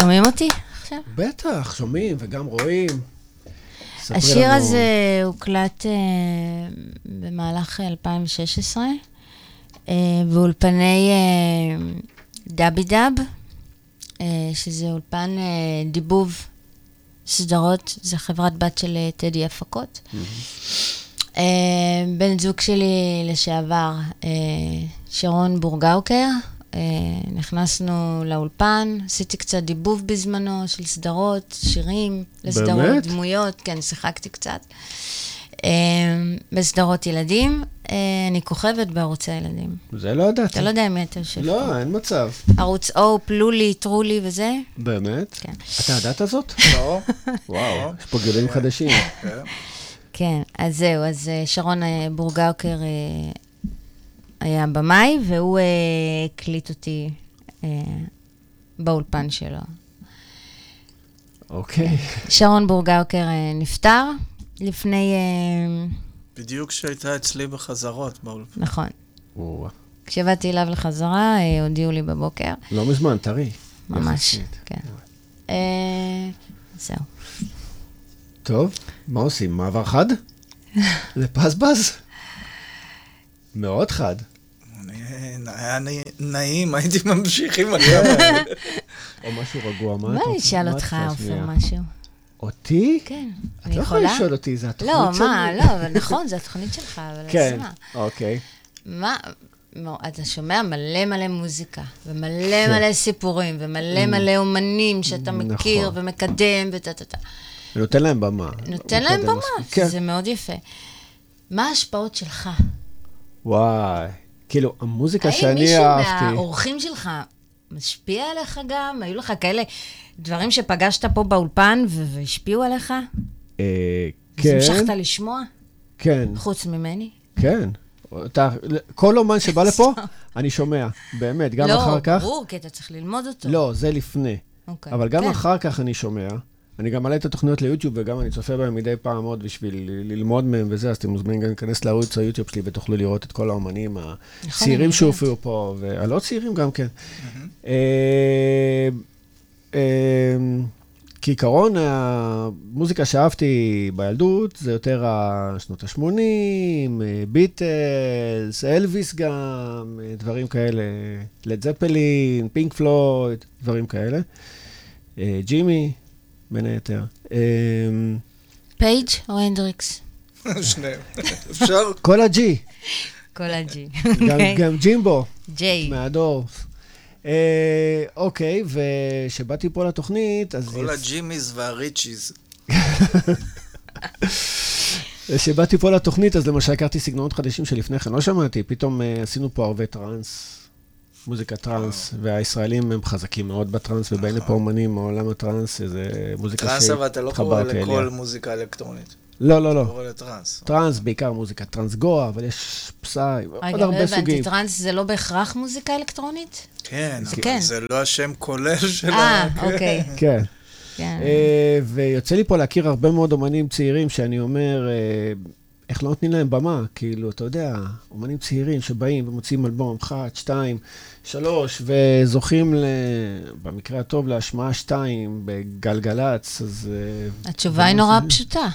שומעים אותי עכשיו? בטח, שומעים וגם רואים. השיר לנו. הזה הוקלט אה, במהלך 2016 אה, באולפני אה, דאבי דאב, אה, שזה אולפן אה, דיבוב סדרות, זה חברת בת של אה, טדי הפקות. אה, בן זוג שלי לשעבר, אה, שרון בורגאוקר, נכנסנו לאולפן, עשיתי קצת דיבוב בזמנו של סדרות, שירים, לסדרות, באמת? דמויות, כן, שיחקתי קצת. אה, בסדרות ילדים, אה, אני כוכבת בערוצי הילדים. זה לא ידעתי. אתה לא יודע מי אתה יושב. לא, אין מצב. ערוץ אופ, לולי, טרולי וזה? באמת? כן. אתה ידעת זאת? לא? וואו, יש פה גילים חדשים. כן. אז זהו, אז אה, שרון אה, בורגאוקר אה, היה במאי, והוא אה, הקליט אותי אה, באולפן שלו. אוקיי. שרון בורגאוקר אה, נפטר לפני, אה, בדיוק כשהייתה אצלי בחזרות באולפן. נכון. וואו, כשבאתי אליו לחזרה, אה, הודיעו לי בבוקר, לא מזמן, טרי. ממש. כן. אה, זהו. טוב, מה עושים? מעבר חד? לפזבז? מאוד חד. אני- היה נעים, הייתי ממשיך עם הקו הזה. או משהו רגוע, מה בוא את אני רוצה? אשאל מה את אותך, עופר, שנייה? משהו. אותי? כן, את אני לא יכולה יכולה? לשאול אותי, זה התוכנית לא, שלי. מה, לא, אבל נכון, זו התוכנית שלך, אבל כן? אוקיי. מה, אתה שומע מלא מלא מוזיקה, ומלא מלא סיפורים, ומלא מלא אומנים שאתה מכיר נכון. ומקדם וטה טה טה. נותן להם במה. נותן להם במה. כן. זה מאוד יפה. מה ההשפעות שלך? וואי. כאילו, המוזיקה האם שאני מישהו אהבתי... מהאורחים שלך משפיע עליך גם? היו לך כאלה דברים שפגשת פה באולפן והשפיעו עליך? אה, אז כן, המשכת לשמוע? כן, חוץ ממני? כן. אתה, כל אומן שבא לפה, אני שומע, באמת, גם אחר לא, כך. ברור, כי אתה צריך ללמוד אותו. לא, זה לפני. אוקיי. אבל גם כן. אחר כך אני שומע. אני גם מעלה את התוכניות ליוטיוב, וגם אני צופה בהם מדי פעם עוד בשביל ללמוד מהם וזה, אז אתם מוזמנים גם להיכנס לערוץ היוטיוב שלי ותוכלו לראות את כל האומנים נכון, הצעירים. שהופיעו פה, והלא צעירים גם כן. אה, אה, כעיקרון, המוזיקה שאהבתי בילדות זה יותר השנות ה-80, ביטלס, אלוויס גם, אה, דברים כאלה, לד זפלין, פינק פלויד, דברים כאלה. אה, ג'ימי, בין היתר. אה, פייג' או הנדריקס? שניהם. אפשר? כל הג'י, כל הג'י. גם, גם ג'ימבו, ג'יי. מהדור. אה, אוקיי, וכשבאתי פה לתוכנית, אז... כל הג'ימיז והריצ'יז. כשבאתי פה לתוכנית, אז למשל הכרתי סגנונות חדשים שלפני כן לא שמעתי, פתאום אה, עשינו פה הרבה טראנס, מוזיקה טראנס, והישראלים הם חזקים מאוד בטראנס, ובאים לפה אומנים מעולם הטראנס, שזה מוזיקה טראנס, אבל אתה לא קורא שהתחברתי אליה. לכל מוזיקה אלקטרונית. לא, לא, אתה לא. קורא לטראנס. טראנס, בעיקר מוזיקה טראנס גואה, אבל יש psy, עוד רגע, לא הרבה הבנתי, סוגים. טראנס זה לא בהכרח מוזיקה אלקטרונית? כן, זה אבל כן. זה לא השם כולל של ה... אה. אוקיי. כן. כן. אה, ויוצא לי פה להכיר הרבה מאוד אומנים צעירים, שאני אומר, אה, איך לא נותנים להם במה? כאילו, אתה יודע, אומנים צעירים שבאים ומוציאים אלבום אחת, שתיים, שלוש, וזוכים, ל... במקרה הטוב, להשמעה שתיים בגלגלצ, אז... אה, התשובה היא נורא זה? פשוטה.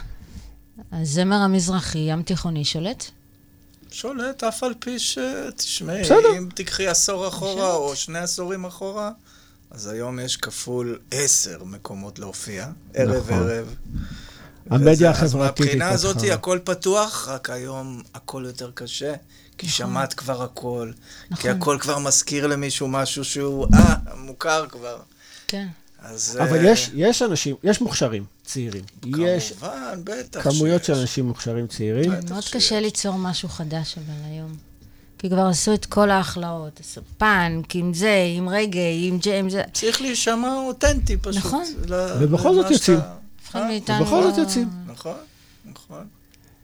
הזמר המזרחי, ים תיכוני, שולט? שולט, אף על פי ש... תשמעי, בסדר. אם תיקחי עשור אחורה או שני עשורים אחורה, אז היום יש כפול עשר מקומות להופיע, ערב נכון. ערב. המדיה החברתית אז מהבחינה התפתחה. הזאת הכל פתוח, רק היום הכל יותר קשה, כי שמעת כבר הכל. כי נכון. הכל כבר מזכיר למישהו משהו שהוא, אה, מוכר כבר. כן. אז... אבל אה, יש, יש אנשים, יש מוכשרים צעירים. יש כמובן, בטח כמויות שיש. של אנשים מוכשרים צעירים. מאוד שיש. קשה ליצור משהו חדש אבל היום. כי כבר עשו את כל ההכלאות, עשו פאנק, עם זה, עם רגע, עם ג'ה, עם זה. צריך להישמע אותנטי פשוט. נכון. ל- ובכל זאת יוצאים. אחד אה, מאיתנו ובכל זאת לא- יוצאים. נכון, נכון.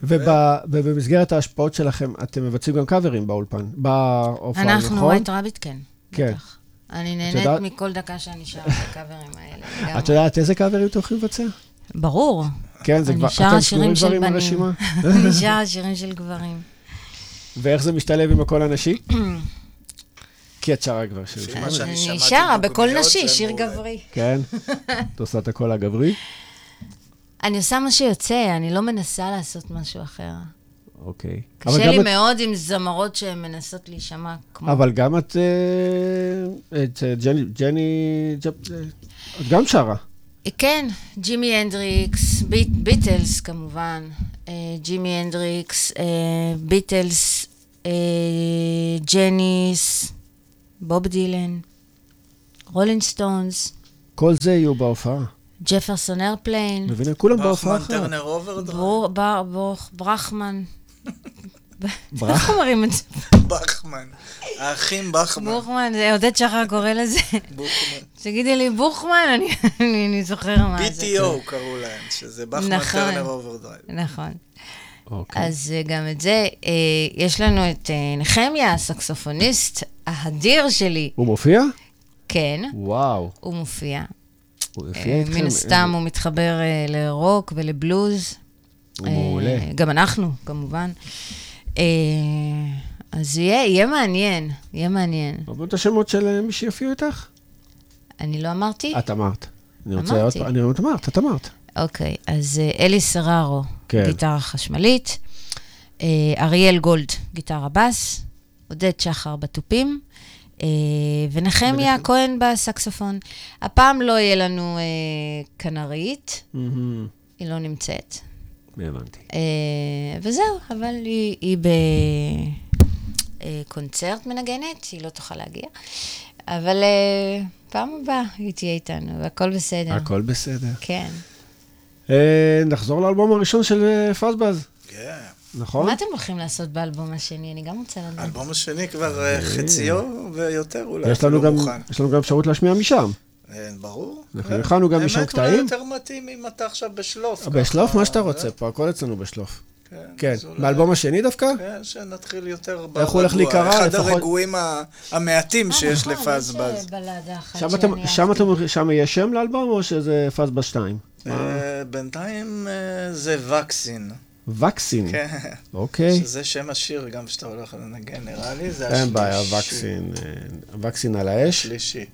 וב- ובמסגרת ההשפעות שלכם, אתם מבצעים גם קאברים באולפן, בהופעה, נכון? אנחנו, ווייט רביט, כן. כן. אני נהנית מכל דקה שאני שרה את הקאברים האלה. את יודעת איזה קאברים אתם הולכים לבצע? ברור. כן, זה אני כבר, שרה אתם שירים סגורים של בנים. אני שרה שירים של גברים. ואיך זה משתלב עם הקול הנשי? כי את שרה כבר שיר. לפי של מה גברים. שאני אני שרה בקול נשי, שיר. גברי. כן? את עושה את הקול הגברי? אני עושה מה שיוצא, אני לא מנסה לעשות משהו אחר. אוקיי. קשה לי את- מאוד עם זמרות שהן מנסות להישמע כמו... אבל גם את, אה, את אה, ג'ני, ג'ני, אה, את גם שרה. כן, ג'ימי הנדריקס, ביט, ביטלס כמובן, ג'ימי הנדריקס, ביטלס, ג'ניס, בוב דילן, רולינג סטונס, כל זה יהיו בהופעה. ג'פרסון איירפליין, מבינים? כולם בהופעה בחמן אחרת. טרנר אוברדרייב. בור- בר- ברוך- ברחמן. ברח? איך אומרים את זה? בחמן. האחים בחמן. בוכמן, זה עודד שחר קורא לזה. בוכמן. תגידי לי, בוכמן, אני- אני אני זוכר מה זה. PTO קראו להם, שזה בחמן נכון. טרנר אוברדרייב. נכון. אוקיי. אז אה, גם את זה, אה, יש לנו את אה, נחמיה, הסקסופוניסט האדיר שלי. הוא מופיע? כן, וואו. הוא מופיע. מן הסתם הוא מתחבר אה, לרוק ולבלוז. הוא אה, מעולה. גם אנחנו, כמובן. אה, אז יהיה, יהיה מעניין, יהיה מעניין. אמרו את השמות של אה, מי שיופיעו איתך? אני לא אמרתי? את אמרת. אני רוצה. עוד פעם, אני אמרת, את אמרת. אוקיי, אז אה, אלי סררו, כן. גיטרה חשמלית, אה, אריאל גולד, גיטרה בס, עודד שחר בתופים, אה, ונחמיה כהן בסקסופון. הפעם לא יהיה לנו אה, כנרית. היא לא נמצאת. הבנתי. אה, וזהו, אבל היא, היא בקונצרט מנגנת, היא לא תוכל להגיע. אבל אה, פעם הבאה היא תהיה איתנו, והכל בסדר. הכל בסדר. כן. אה, נחזור לאלבום הראשון של אה, פזבז, כן. נכון? מה אתם הולכים לעשות באלבום השני? אני גם רוצה לדעת. האלבום השני כבר אה, חציו ויותר אולי, יש לנו גם-. יש לנו גם אפשרות להשמיע משם. אה, ברור. אנחנו אה, הכנו גם משם קטעים. אולי יותר מתאים אם אתה עכשיו בשלוף. בשלוף, מה שאתה אה, רוצה, פה הכל אצלנו בשלוף. כן, כן. מהאלבום השני דווקא? כן, שנתחיל יותר ברגוע. איך הוא הולך להיקרא? אחד הרגועים המעטים שיש אה, נכון, לפזבז. אה, שם יש שם לאלבום, או שזה פזבז 2? אה, בינתיים אה, זה וקסין. וקסין. כן. אוקיי. שזה שם השיר גם שאתה הולך לנגן, נראה לי. זה השלישי. אין בעיה, וקסין. אה, וקסין על האש. שלישי.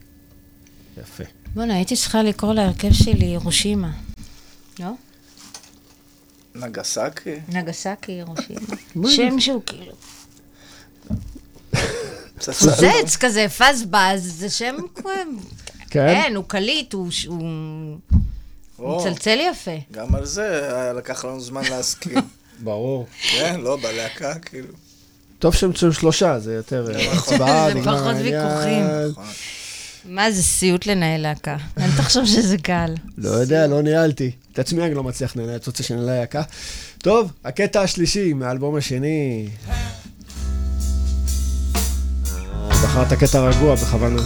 יפה. בוא'נה, הייתי צריכה לקרוא להרכב שלי הירושימה. לא? נגסקי? נגסקי הירושימה. מה שם שהוא כאילו... פוצץ כזה, פזבז, זה שם. כן? אין, הוא קליט, הוא או, מצלצל יפה. גם על זה היה לקח לנו זמן להסכים. ברור. כן, לא, בלהקה, כאילו. טוב שהם שם שלושה, זה יותר אה, הצבעה, זה נגמר פחות העניין. ויכוחים. נכון. מה זה סיוט לנהל להקה? אל תחשוב שזה קל. לא יודע, לא ניהלתי. את עצמי אני לא מצליח לנהל, את רוצה שננהל להקה? טוב, הקטע השלישי מהאלבום השני. אה, בחרת קטע רגוע בכוונה.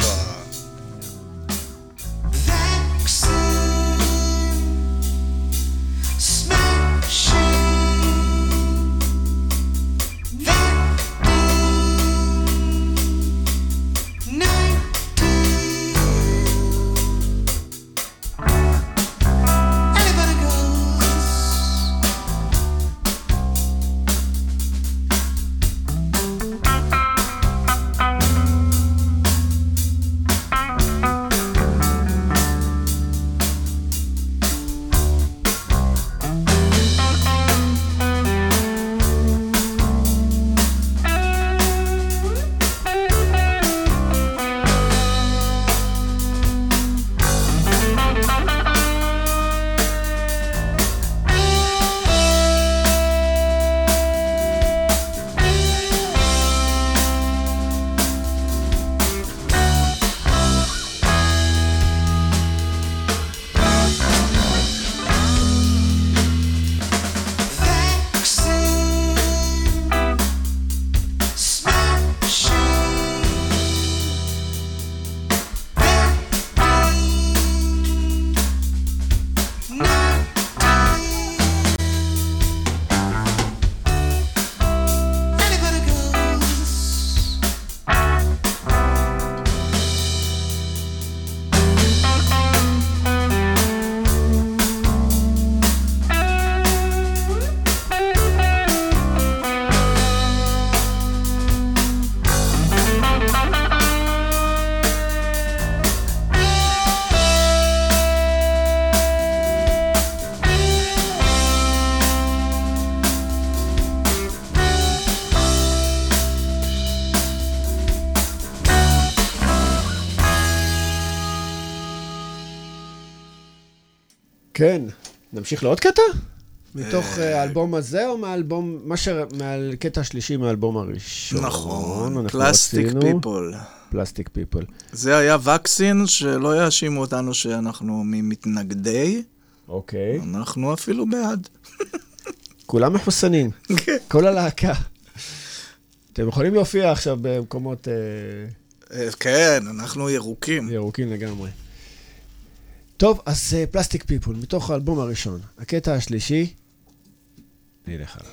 נמשיך לעוד קטע? מתוך אה, האלבום הזה, או מהאלבום, מה ש... מהקטע השלישי מהאלבום הראשון? נכון, פלסטיק פיפול. פלסטיק פיפול. זה היה וקסין, שלא יאשימו אותנו שאנחנו ממתנגדי, אוקיי. אנחנו אפילו בעד. כולם מחוסנים. כל הלהקה. אתם יכולים להופיע עכשיו במקומות אה, אה, כן, אנחנו ירוקים. ירוקים לגמרי. טוב, אז אה, פלסטיק פיפול, מתוך האלבום הראשון. הקטע השלישי, נלך עליו.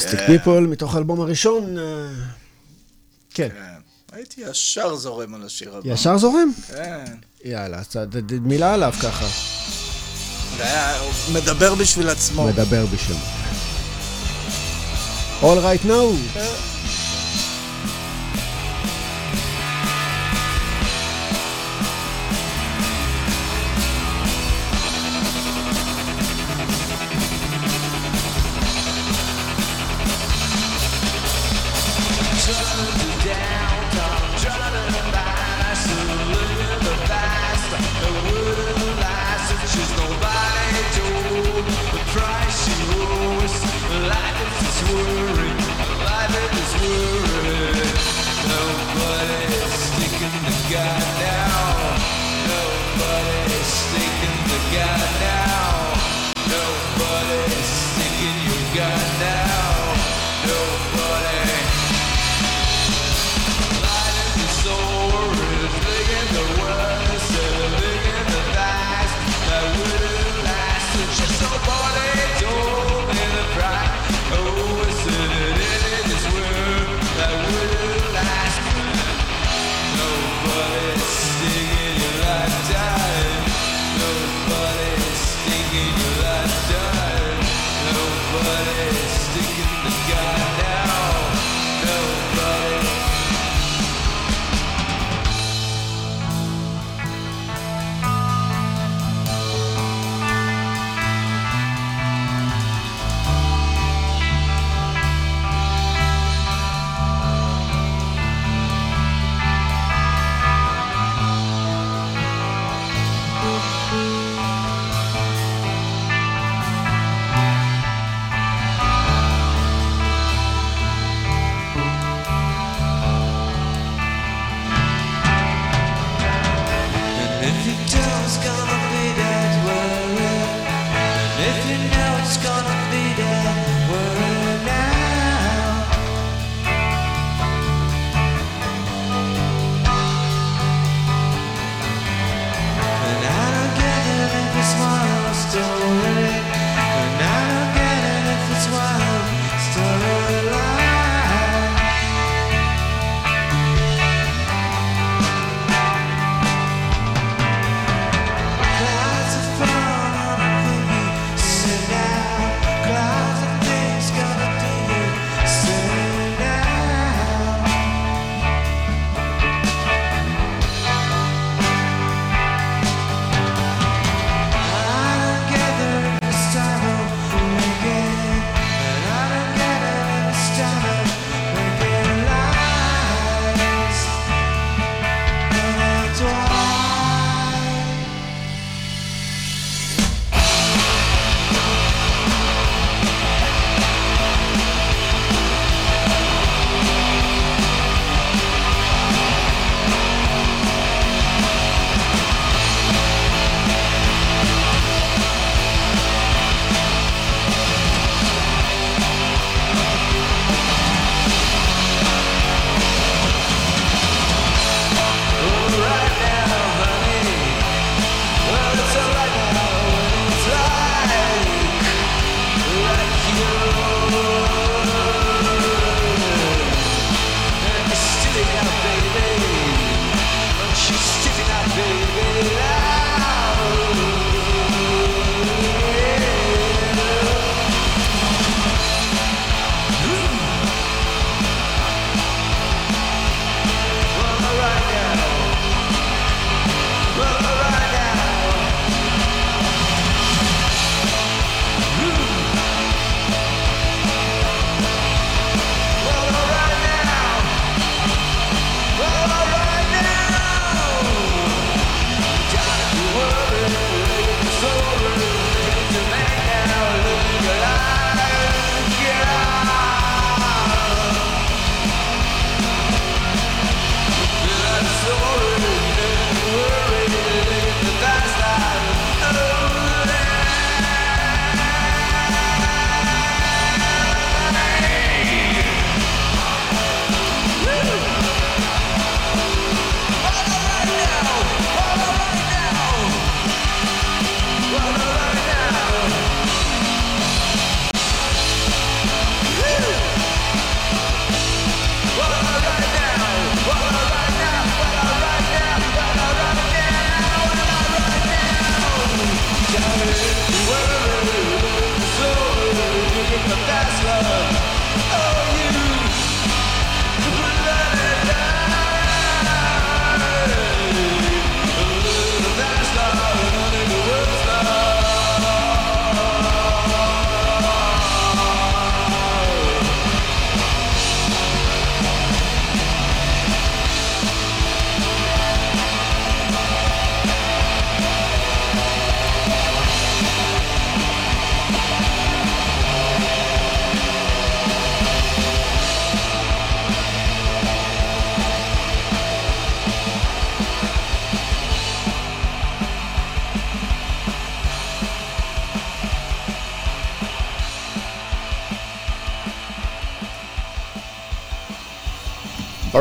פלסטיק פיפול, מתוך האלבום הראשון. אה, כן. כן. הייתי ישר זורם על השיר הבא. ישר זורם? כן. יאללה, מילה עליו ככה. הוא מדבר בשביל עצמו. מדבר בשם. All right now.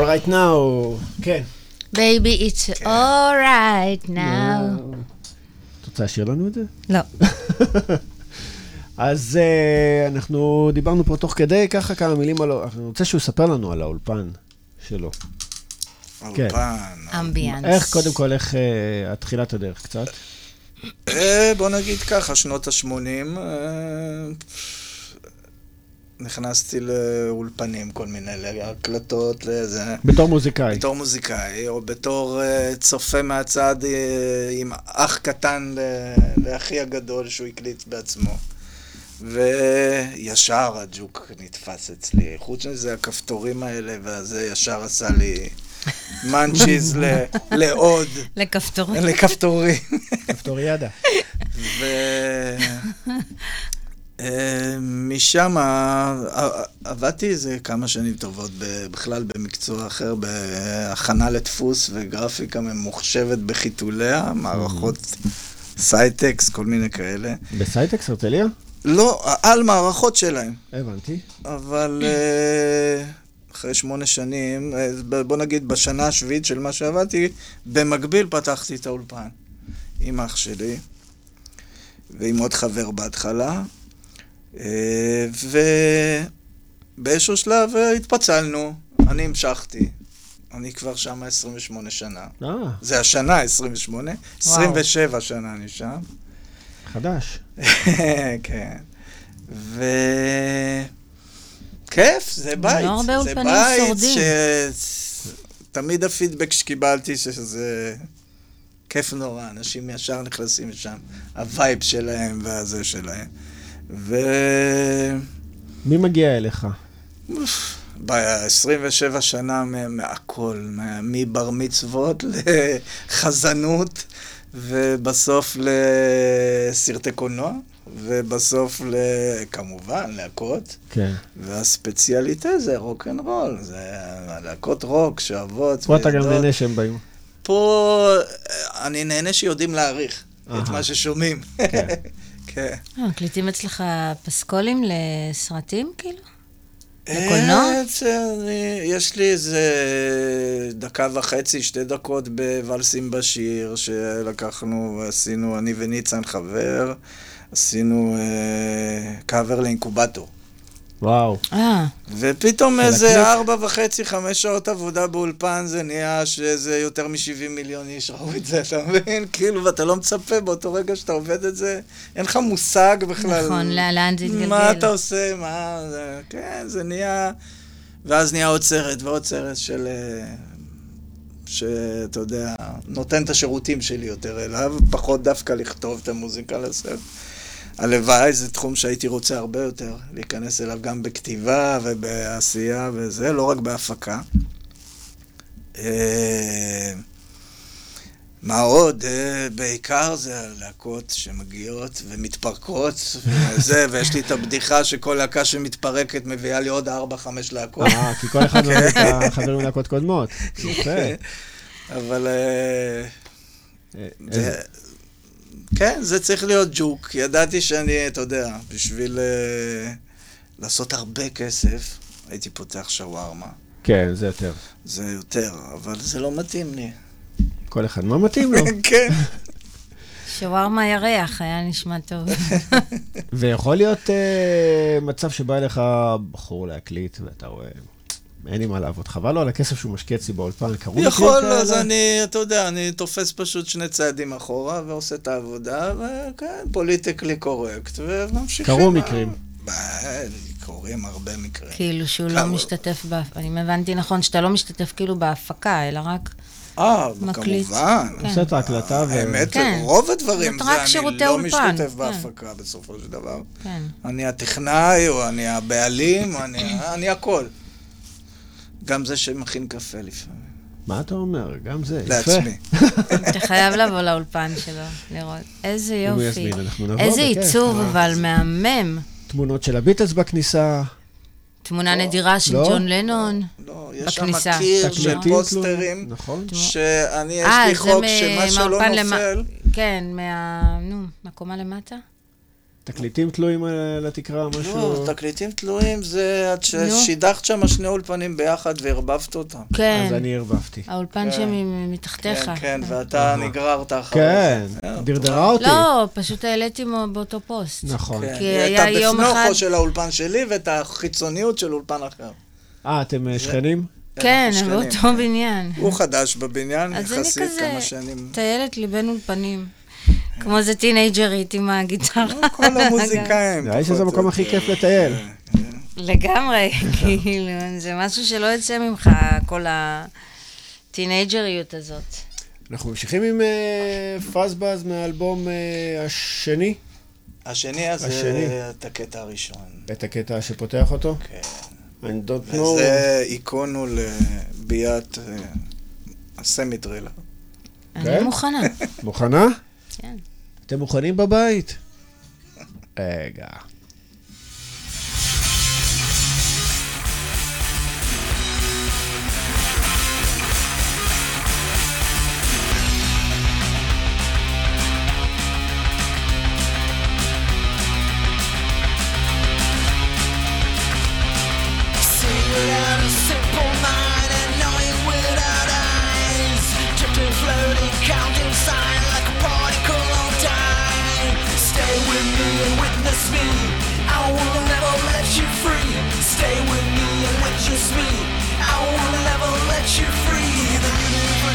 Right now, כן. Baby, it's alright now. את רוצה לשיר לנו את זה? לא. אז uh, אנחנו דיברנו פה תוך כדי, ככה כמה מילים על... אני רוצה שהוא יספר לנו על האולפן שלו. כן. אולפן. אמביאנס. איך, קודם כל, איך uh, תחילת הדרך קצת? אה, בוא נגיד ככה, שנות ה-80, נכנסתי לאולפנים, כל מיני, להקלטות, לזה. בתור מוזיקאי. בתור מוזיקאי, או בתור uh, צופה מהצד uh, עם אח קטן ל- לאחי הגדול שהוא הקליט בעצמו. וישר הג'וק נתפס אצלי. חוץ מזה, הכפתורים האלה, וזה ישר עשה לי מאנצ'יז ל- לעוד, לכפתור. לכפתורים. כפתוריאדה. ו... משם עבדתי איזה כמה שנים טובות בכלל במקצוע אחר, בהכנה לדפוס וגרפיקה ממוחשבת בחיתוליה, מערכות סייטקס, כל מיני כאלה. בסייטקס הרצליה? לא, על מערכות שלהם. הבנתי. אבל אה, אחרי שמונה שנים, אה, בוא נגיד בשנה השביעית של מה שעבדתי, במקביל פתחתי את האולפן עם אח שלי ועם עוד חבר בהתחלה, ובאיזשהו שלב אה, התפצלנו, אני המשכתי. אני כבר שם 28 שנה. אה, זה השנה 28, 27 שנה אני שם. חדש. כן. ו... כיף, זה בית. לא הרבה זה אולפנים בית שורדים. ש... תמיד הפידבק שקיבלתי שזה כיף נורא, אנשים ישר נכנסים לשם, ה vibe שלהם והזה שלהם. ו... מי מגיע אליך? ב-27 שנה מה- מהכל, מה- מבר מצוות לחזנות, ובסוף לסרטי קולנוע, ובסוף, ל... כמובן, להקות. כן. והספציאליטה זה רוק אנד רול, זה להקות רוק שאוהבות. פה אתה גם. נהנה שהם באים. פה אה, אני נהנה שיודעים להעריך את. מה ששומעים. כן. כן. אה, מקליטים אצלך פסקולים לסרטים, כאילו? לקולנוע? אה, זה- אני- יש לי איזה דקה וחצי, שתי דקות בוואלסים בשיר, שלקחנו ועשינו, אני וניצן חבר, עשינו אה, קאבר לאינקובטור. וואו. אה, ופתאום איזה? ארבע וחצי, חמש שעות עבודה באולפן, זה נהיה שזה יותר מ-70 מיליון איש ראו את זה, אתה מבין? כאילו, ואתה לא מצפה באותו רגע שאתה עובד את זה, אין לך מושג בכלל. נכון, לא- לאן זה התגלגל. מה אתה עושה, מה... זה, כן, זה נהיה... ואז נהיה עוד סרט ועוד סרט של... אה, שאתה יודע, נותן את השירותים שלי יותר אליו, פחות דווקא לכתוב את המוזיקה לסרט. הלוואי, זה תחום שהייתי רוצה הרבה יותר להיכנס אליו גם בכתיבה ובעשייה וזה, לא רק בהפקה. אה, מה עוד? אה, בעיקר זה הלהקות שמגיעות ומתפרקות וזה, ויש לי את הבדיחה שכל להקה שמתפרקת מביאה לי עוד ארבע, חמש להקות. אה, כי כל אחד מביא את החברים להקות קודמות. יפה. אבל... אה, אה, זה, איזה- כן, זה צריך להיות ג'וק. ידעתי שאני, אתה יודע, בשביל אה, לעשות הרבה כסף, הייתי פותח שווארמה. כן, זה יותר. זה יותר, אבל זה לא מתאים לי. כל אחד מה מתאים לו. כן. שווארמה ירח, היה נשמע טוב. ויכול להיות אה, מצב שבא אליך בחור להקליט, ואתה רואה, אין לי מה לעבוד. חבל לו על הכסף שהוא משקיע אצלי באולפן. מקרים יכול, כאלה? אז אני, אתה יודע, אני תופס פשוט שני צעדים אחורה ועושה את העבודה, וכן, פוליטיקלי קורקט, וממשיכים. קרו מקרים. ב- קורים הרבה מקרים. כאילו שהוא לא? משתתף, אני הבנתי נכון, שאתה לא משתתף כאילו בהפקה, אלא רק... אה. כמובן. כן. עושה את ההקלטה ו... האמת, כן. רוב הדברים זה רק אני שירותי לא אולפן, משתתף כן. בהפקה בסופו של דבר. כן. אני הטכנאי, או אני הבעלים, או אני, אני הכל. גם זה שמכין קפה לפעמים. מה אתה אומר? גם זה, יפה. לעצמי. אתה חייב לבוא לאולפן שלו, לראות. איזה אם הוא יופי. יזמין, אנחנו נבוא איזה. עיצוב, אבל מהמם. תמונות של הביטלס בכניסה. תמונה נדירה של לא? ג'ון לנון. לא, יש שם בכניסה. קיר של פוסטרים, נכון? שאני, יש אה, לי חוק שמה שלא נופל, כן, מה... נו, מהקומה למטה? תקליטים תלויים על התקרה, לא, משהו... תקליטים תלויים זה את נו. ששידכת שם שני אולפנים ביחד וערבבת אותם. כן. אז אני ערבבתי. האולפן כן. שמתחתיך. כן, כן, ואתה נגררת אחרי כן, זה. דרדרה אותי. לא, פשוט העליתי באותו פוסט. נכון. כן, כי היה את יום אחד- הבפנוכו של האולפן שלי ואת החיצוניות של אולפן אחר. אה, אתם אה, שכנים? כן, אנחנו באותו כן. בניין. הוא חדש בבניין, אז אני יחסית כזה כמה שנים. טיילת לי בין אולפנים. כמו איזה טינג'רית עם הגיטרה. כל המוזיקאים. נראה לי שזה המקום הכי. כיף לטייל. לגמרי, כאילו, זה משהו שלא יוצא ממך, כל הטינג'ריות הזאת. אנחנו ממשיכים עם אה, פאזבאז מהאלבום אה, השני, השני הזה, השני. את הקטע הראשון. את הקטע שפותח אותו. כן. I don't know. וזה איקונו לביאת אה, הסמיטרילר. אני? מוכנה. מוכנה? כן. אתם מוכנים בבית? רגע.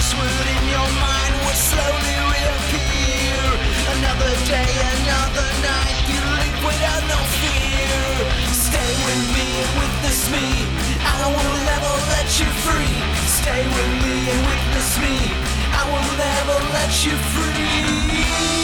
Password in your mind will slowly reappear. Another day, another night, you live without no fear. Stay with me and witness me. I will never let you free. Stay with me and witness me. I will never let you free.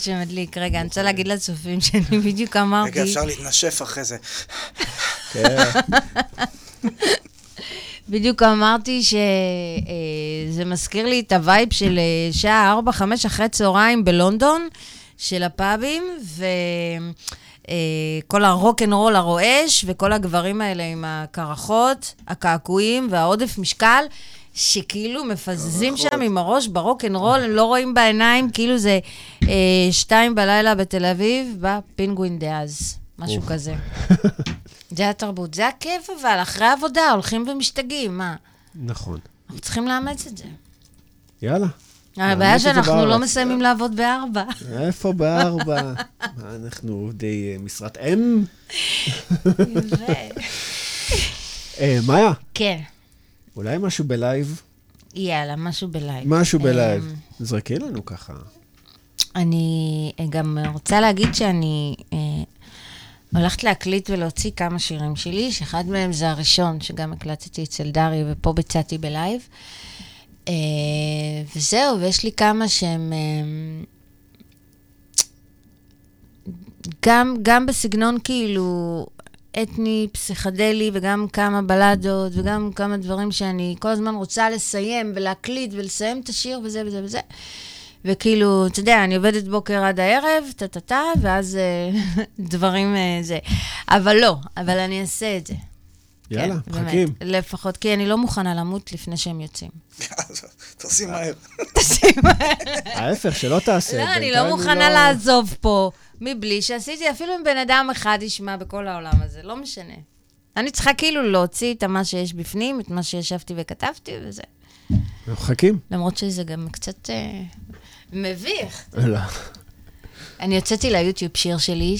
שמדליק. רגע, אני רוצה להגיד לצופים שאני בדיוק אמרתי... רגע, אפשר להתנשף אחרי זה. כן. בדיוק אמרתי שזה מזכיר לי את ה vibe של אה, שעה 4-5 אחרי צהריים בלונדון, של הפאבים, וכל הרוק אנד רול הרועש, וכל הגברים האלה עם הקרחות, הקעקועים והעודף משקל. שכאילו מפזזים שם עם הראש ברוק אנד רול, הם לא רואים בעיניים, כאילו זה אה, שתיים בלילה בתל אביב, בפינגווין דאז, משהו כזה. זה התרבות, זה הכיף אבל, אחרי העבודה הולכים ומשתגעים, מה? נכון. אנחנו צריכים לאמץ את זה. יאללה. הבעיה שאנחנו לא. מסיימים לעבוד בארבע. איפה בארבע? אנחנו עובדי אה, משרת אם? אה, מאיה, כן, אולי משהו בלייב? יאללה, משהו ב live. משהו אמ, ב live. זרקי לנו ככה. אני גם רוצה להגיד שאני אה, הולכת להקליט ולהוציא כמה שירים שלי, שאחד מהם זה הראשון, שגם הקלטתי אצל דרי, ופה ביצעתי ב live. אה, וזהו, ויש לי כמה שהם... אה, גם, גם בסגנון כאילו אתני, פסיכדלי, וגם כמה בלדות, וגם כמה דברים שאני כל הזמן רוצה לסיים ולהקליט ולסיים את השיר וזה וזה וזה. וכאילו, אתה יודע, אני עובדת בוקר עד הערב, טה-טה-טה, ואז אה, דברים אה, זה. אבל לא, אבל אני אעשה את זה. יאללה, כן. מחכים. לפחות, כי אני לא מוכנה למות לפני שהם יוצאים. תעשי מהר. ההפך, שלא תעשה. לא, אני לא מוכנה לעזוב פה, מבלי שעשיתי, אפילו אם בן אדם אחד ישמע בכל העולם הזה, לא משנה. אני צריכה כאילו להוציא את מה שיש בפנים, את מה שישבתי וכתבתי, וזה. אנחנו מחכים. למרות שזה גם קצת אה, מביך. לא. אני הוצאתי ליוטיוב שיר שלי,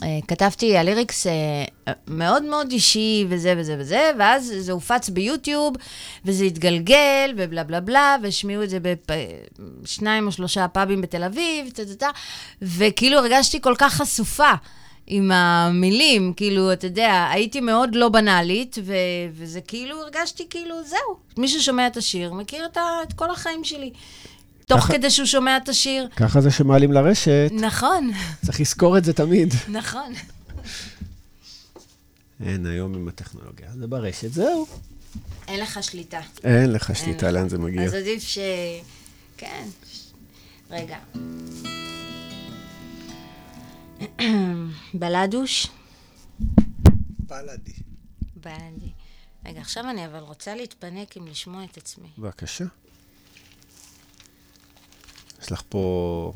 שכתבתי, הליריקס אה, מאוד מאוד אישי וזה וזה וזה, ואז זה הופץ ביוטיוב, וזה התגלגל, ובלה בלה בלה, והשמיעו את זה בשניים או שלושה פאבים בתל אביב, טה-טה-טה, וכאילו הרגשתי כל כך חשופה. עם המילים, כאילו, אתה יודע, הייתי מאוד לא בנאלית, ו- וזה כאילו, הרגשתי כאילו, זהו. מי ששומע את השיר, מכיר את, ה- את כל החיים שלי. תוך ככה- כדי שהוא שומע את השיר. ככה זה שמעלים לרשת, נכון, צריך לזכור את זה תמיד. נכון. אין, היום עם הטכנולוגיה. זה ברשת, זהו. אין לך שליטה. אין לך שליטה לאן זה מגיע. אז עדיף ש... כן. רגע. בלדוש. בלאדי. בלדי. רגע, עכשיו אני אבל רוצה להתפנק עם לשמוע את עצמי. בבקשה. יש לך פה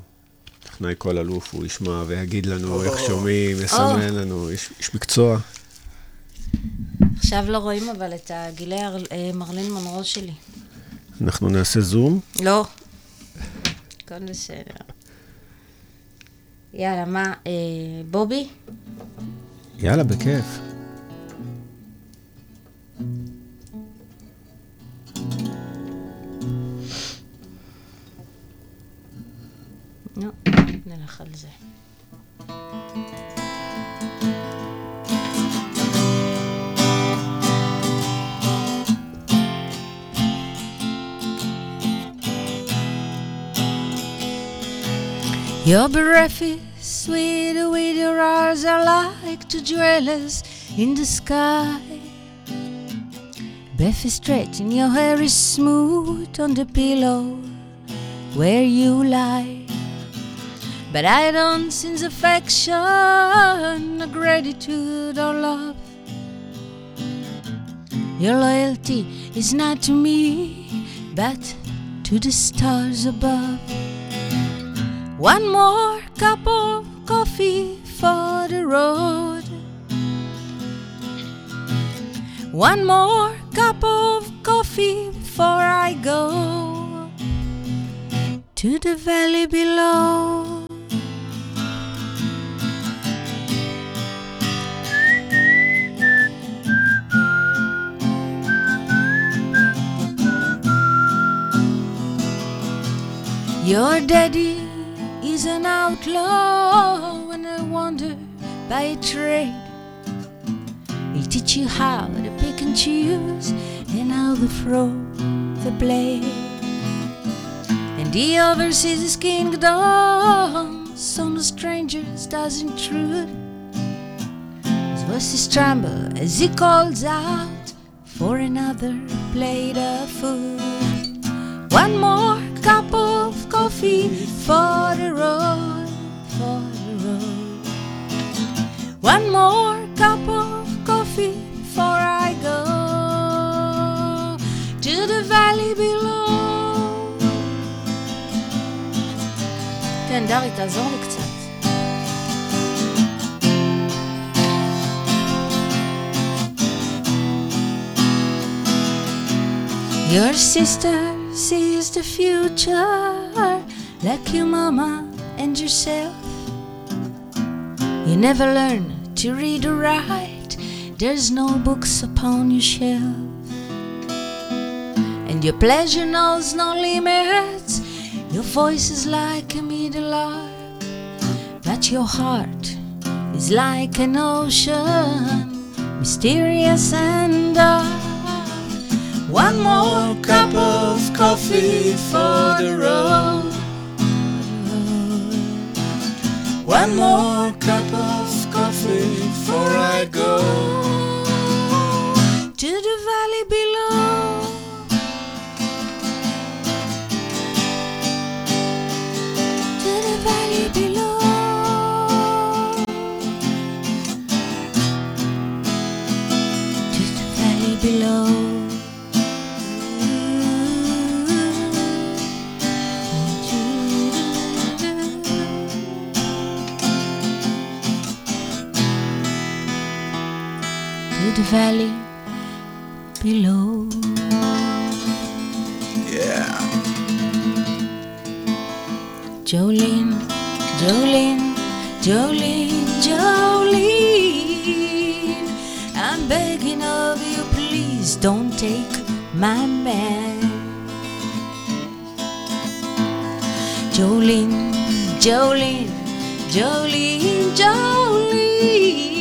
טכנאי כל אלוף, הוא ישמע ויגיד לנו איך. שומעים, יסמן לנו, איש מקצוע. עכשיו לא רואים אבל את הגילי אה, מרלין מונרו שלי. אנחנו נעשה זום. לא. הכל בסדר. יאללה, מה, אה, בובי? יאללה, בכיף. נו, נלך על זה. Your breath is sweet with your eyes are like two dwellers in the sky. Breath is straight and your hair is smooth on the pillow where you lie. But I don't sense affection, or gratitude or love. Your loyalty is not to me, but to the stars above. One more cup of coffee for the road. One more cup of coffee before I go to the valley below. Your daddy is an outlaw and a wonder by trade. He teach you how to pick and choose and how to throw the blade. And he oversees his kingdoms on the strangers does intrude. His voices tremble as he calls out for another plate of food. One more cup of coffee for the road, for the road. One more cup of coffee before I go to the valley below. כן, דרי, תעזור לי קצת. Your sister sees the future like your mama and yourself. You never learn to read or write, there's no books upon your shelf. And your pleasure knows no limits, your voice is like a meadowlark, but your heart is like an ocean, mysterious and dark. One more cup of coffee for the road. One more cup of coffee before I go valley below. Yeah. Jolene, Jolene, Jolene, Jolene. I'm begging of you, please don't take my man. Jolene, Jolene, Jolene, Jolene.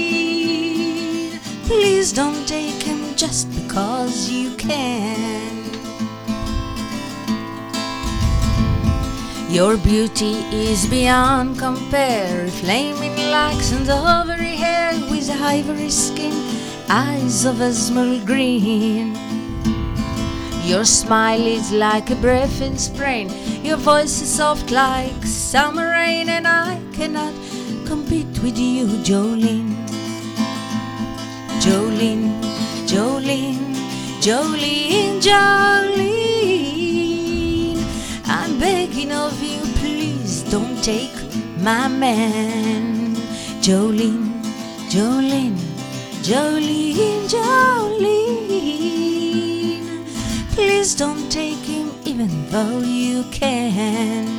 Please don't take him just because you can. Your beauty is beyond compare, flaming like sun's ivory hair with ivory skin, eyes of emerald green. Your smile is like a breath in spring, your voice is soft like summer rain, and I cannot compete with you, Jolene. Jolene, Jolene, Jolene, Jolene. I'm begging of you, please don't take my man. Jolene, Jolene, Jolene, Jolene. Please don't take him even though you can.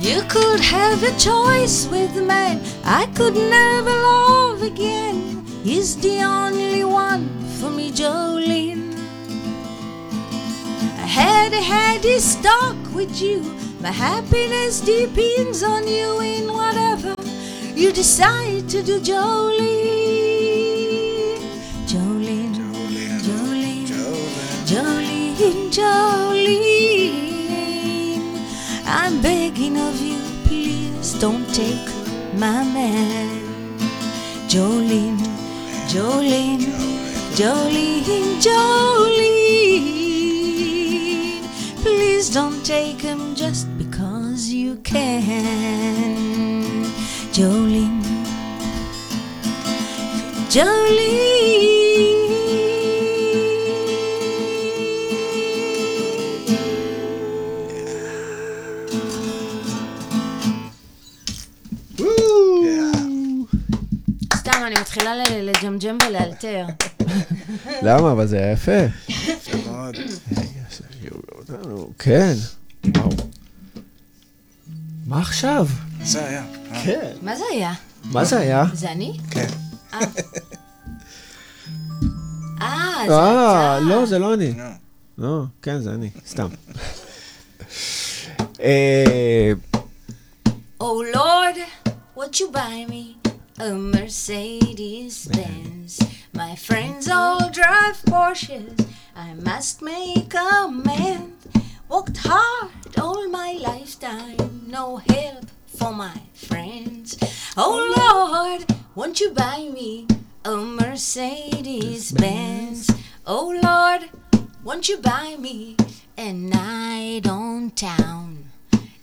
You could have a choice with the man I could never love again. He's the only one for me, Jolene. I had had his stock with you. My happiness depends on you in whatever you decide to do, Jolene, Jolene. Jolene, Jolene, Jolene, Jolene. I'm begging of you, please don't take my man. Jolene, Jolene, Jolene, Jolene. Please don't take him just because you can. Jolene, Jolene. אני מתחילה לג'מג'ם ולאלתר. למה? אבל זה היה יפה. יפה מאוד. כן. וואו. מה עכשיו? זה היה. אה, כן. מה זה היה? מה זה היה? זה אני? כן. אה, זה אה, אתה. לא, זה לא אני. נו. לא, כן, זה אני, סתם. אה, Oh Lord, won't you buy me a Mercedes Benz? My friends all drive Porsches. I must make amends. Worked hard all my lifetime, no help for my friends. Oh Lord, won't you buy me a Mercedes Benz? Oh Lord, won't you buy me a night on town?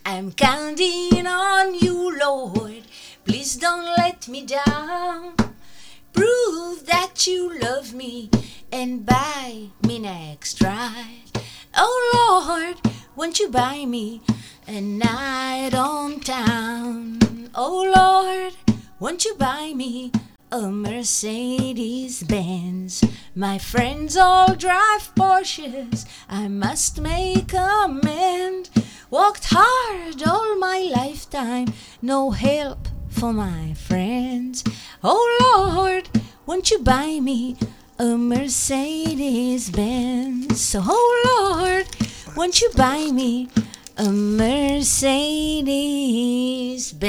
I'm counting on you, Lord. Please don't let me down. Prove that you love me and buy me next ride. Oh Lord, won't you buy me a night on town? Oh Lord, won't you buy me a Mercedes Benz? My friends all drive Porsches. I must make amend. Worked hard all my lifetime, no help for my friends. Oh Lord, won't you buy me a Mercedes Benz? Oh Lord, won't you buy me a Mercedes Benz?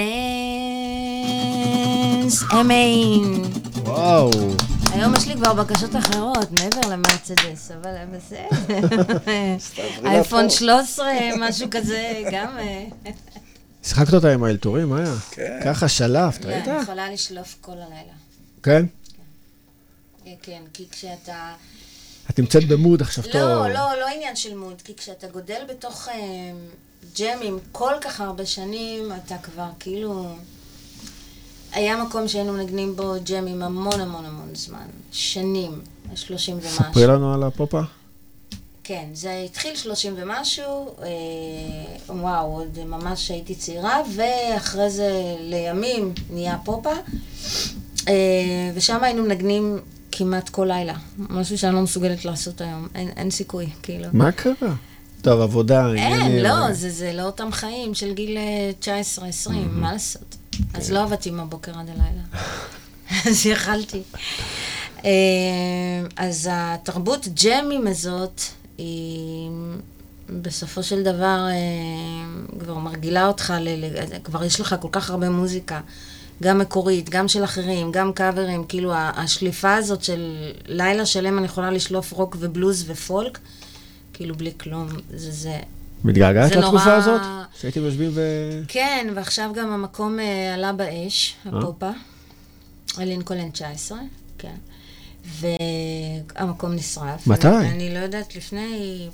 אמן. וואו. היום יש לי כבר בקשות אחרות, מעבר למרצדס, אבל בסדר. אייפון 13, משהו כזה, גם... שיחקת אותה עם האלתורים, מה היה? כן. ככה שלפת, לא, ראית? אני יכולה לשלוף כל הלילה. כן? כן, כן, כי כשאתה... את נמצאת במוד עכשיו טוב. לא, לא, לא עניין של מוד, כי כשאתה גודל בתוך אה, ג'מים כל כך הרבה שנים, אתה כבר כאילו... היה מקום שהיינו מנגנים בו ג'מים המון המון המון זמן, שנים, 30 ומשהו. ספרי לנו על הפופה. כן, זה התחיל 30 ומשהו, אה, וואו, עוד ממש הייתי צעירה, ואחרי זה לימים נהיה פופה, אה, ושם היינו מנגנים כמעט כל לילה, משהו שאני לא מסוגלת לעשות היום, אין, אין סיכוי, כאילו. מה קרה? טוב, עבודה, אין, עניינים. לא, זה, זה לא אותם חיים של גיל אה, 19-20, מה לעשות? אז לא עבדתי מהבוקר עד הלילה. אז יכלתי. אה, אז התרבות ג'מים הזאת, בסופו של דבר אה, כבר מרגילה אותך, ל, ל, כבר יש לך כל כך הרבה מוזיקה, גם מקורית, גם של אחרים, גם קאברים, כאילו השליפה הזאת של לילה שלם אני יכולה לשלוף רוק ובלוז ופולק, כאילו בלי כלום, זה זה. מתגעגעת לתקופה נורא- הזאת? שהייתם יושבים ו... כן, ועכשיו גם המקום אה, עלה באש, אה? הפופה, לינקולן 19, כן. והמקום נשרף. מתי? אני לא יודעת, לפני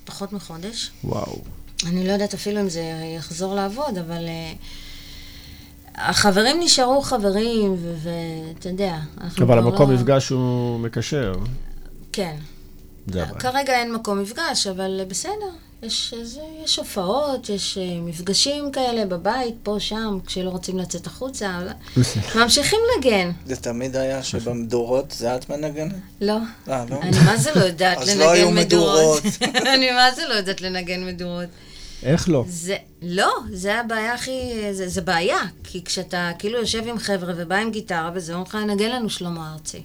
פחות מחודש. וואו. אני לא יודעת אפילו אם זה יחזור לעבוד, אבל... אה, החברים נשארו חברים, ואתה יודע, אנחנו אבל כבר המקום לא- מפגש הוא מקשר. כן. זה הבעיה. כרגע אין מקום מפגש, אבל בסדר. יש, זה, יש הופעות, יש אה, מפגשים כאלה בבית, פה, שם, כשלא רוצים לצאת החוצה. ממשיכים לנגן. זה תמיד היה שבמדורות זה את מנגנת? לא. אה, לא? אני מה זה לא יודעת אז לנגן לא היו מדורות. מדורות. אני מה זה לא יודעת לנגן מדורות. איך לא? זה, לא, זה הבעיה הכי, זה, זה בעיה. כי כשאתה כאילו יושב עם חבר'ה ובא עם גיטרה וזה, אומרים לך, נגן לנו שלמה ארצי.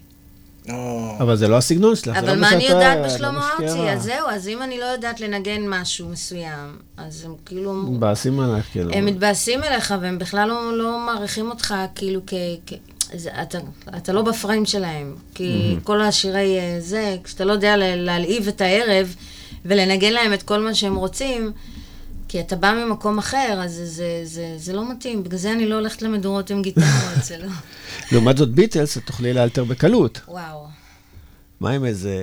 אבל זה לא הסגנון שלך, זה לא אבל מה מה אני יודעת בשלמה. ארצי? אז זהו, אז אם אני לא יודעת לנגן משהו מסוים, אז הם כאילו... מבאסים עלייך, כאילו. הם מתבאסים אליך, והם בכלל לא, לא מעריכים אותך כאילו כ... אתה, אתה לא בפריים שלהם. כי כל השירי אה, זה, כשאתה לא יודע להלהיב את הערב ולנגן להם את כל מה שהם רוצים, כי אתה בא ממקום אחר, אז זה, זה, זה, זה לא מתאים. בגלל זה אני לא הולכת למדורות עם גיטרות, זה לא... לעומת זאת ביטלס, את תוכלי לאלתר בקלות. וואו. מה עם איזה,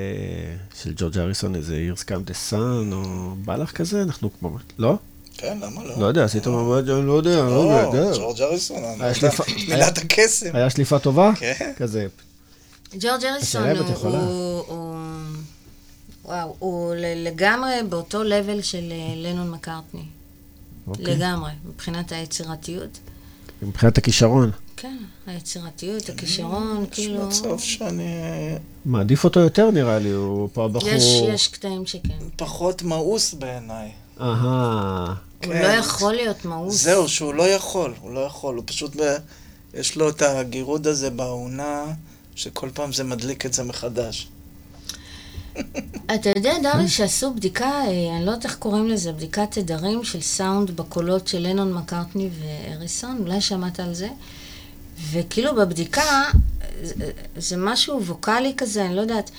של ג'ורג' אריסון, איזה Years Come the Sun, או בא לך כזה? אנחנו כמו, לא? כן, למה לא? לא יודע, עשית ממש, אני לא יודע, לא לא, יודע. ג'ורג' אריסון, מילת הקסם. היה שליפה טובה? כן. כזה. ג'ורג' אריסון הוא, וואו, הוא לגמרי באותו לבל של אה, לנון מקארטני. אוקיי. לגמרי, מבחינת היצירתיות. מבחינת הכישרון. כן, היצירתיות, הכישרון, יש כאילו... מצב שאני מעדיף אותו יותר נראה לי, הוא פה הבחור... יש, יש קטעים שכן. פחות מאוס בעיניי. אהה. הוא כן. לא יכול להיות מאוס. זהו, שהוא לא יכול, הוא לא יכול, הוא פשוט, ב... יש לו את הגירוד הזה בעונה, שכל פעם זה מדליק את זה מחדש. אתה יודע, דרי, שעשו בדיקה, אה, אני לא יודעת איך קוראים לזה, בדיקת תדרים של סאונד בקולות של לנון מקארטני ואריסון, אולי שמעת על זה? וכאילו בבדיקה, זה- זה משהו ווקאלי כזה, אני לא יודעת,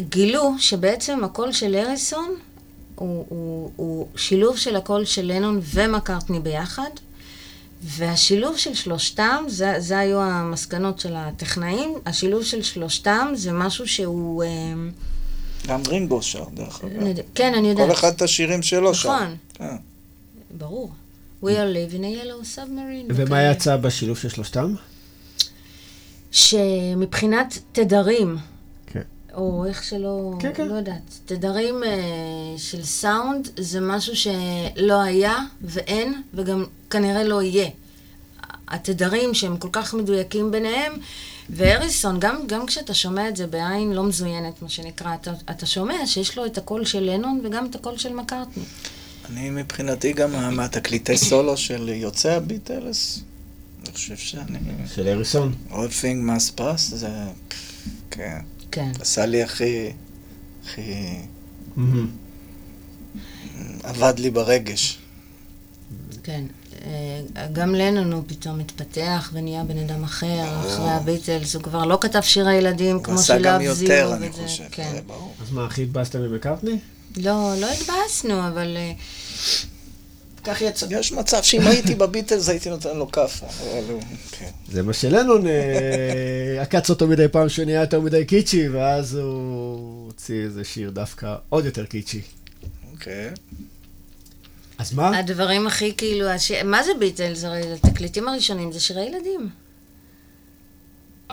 גילו שבעצם הקול של אריסון הוא, הוא, הוא שילוב של הקול של לנון ומקארטני ביחד, והשילוב של שלושתם, זה, זה היו המסקנות של הטכנאים, השילוב של שלושתם זה משהו שהוא... אה, גם רינגו שר, דרך אגב. כן, אני יודעת. כל אחד את השירים שלו שר. נכון, כן. ברור. We are live in a yellow submarine. ומה וכאלה. יצא בשילוב של שלושתם? שמבחינת תדרים, כן. או איך שלא, כן, כן. לא יודעת, תדרים אה, של סאונד זה משהו שלא היה ואין, וגם כנראה לא יהיה. התדרים שהם כל כך מדויקים ביניהם, והריסון, גם, גם כשאתה שומע את זה בעין לא מזוינת, מה שנקרא, אתה, אתה שומע שיש לו את הקול של לנון וגם את הקול של מקארטני. אני מבחינתי גם מהתקליטי סולו של יוצאי הביטלס, אני חושב שאני... של אריסון. All thing must pass, זה... כן. כן. עשה לי הכי... הכי... עבד לי ברגש. כן. גם לנון הוא פתאום מתפתח ונהיה בן אדם אחר, אחרי הביטלס, הוא כבר לא כתב שירי ילדים הוא כמו עשה של גם לאב יותר, זירו אני וזה, חושב. כן. זה ברור. אז מה, הכי התבאסת ממקארטני? לא, לא התבאסנו, אבל... אה, כך יצא. יש מצב שאם הייתי בביטלס הייתי נותן לו כאפה. הוא... כן. זה מה שלנון עקץ אותו מדי פעם שהוא נהיה יותר מדי קיצ'י, ואז הוא הוציא איזה שיר דווקא עוד יותר קיצ'י. אוקיי. אז מה? הדברים הכי כאילו, הש... מה זה ביטלס? הרי התקליטים הראשונים זה שירי ילדים.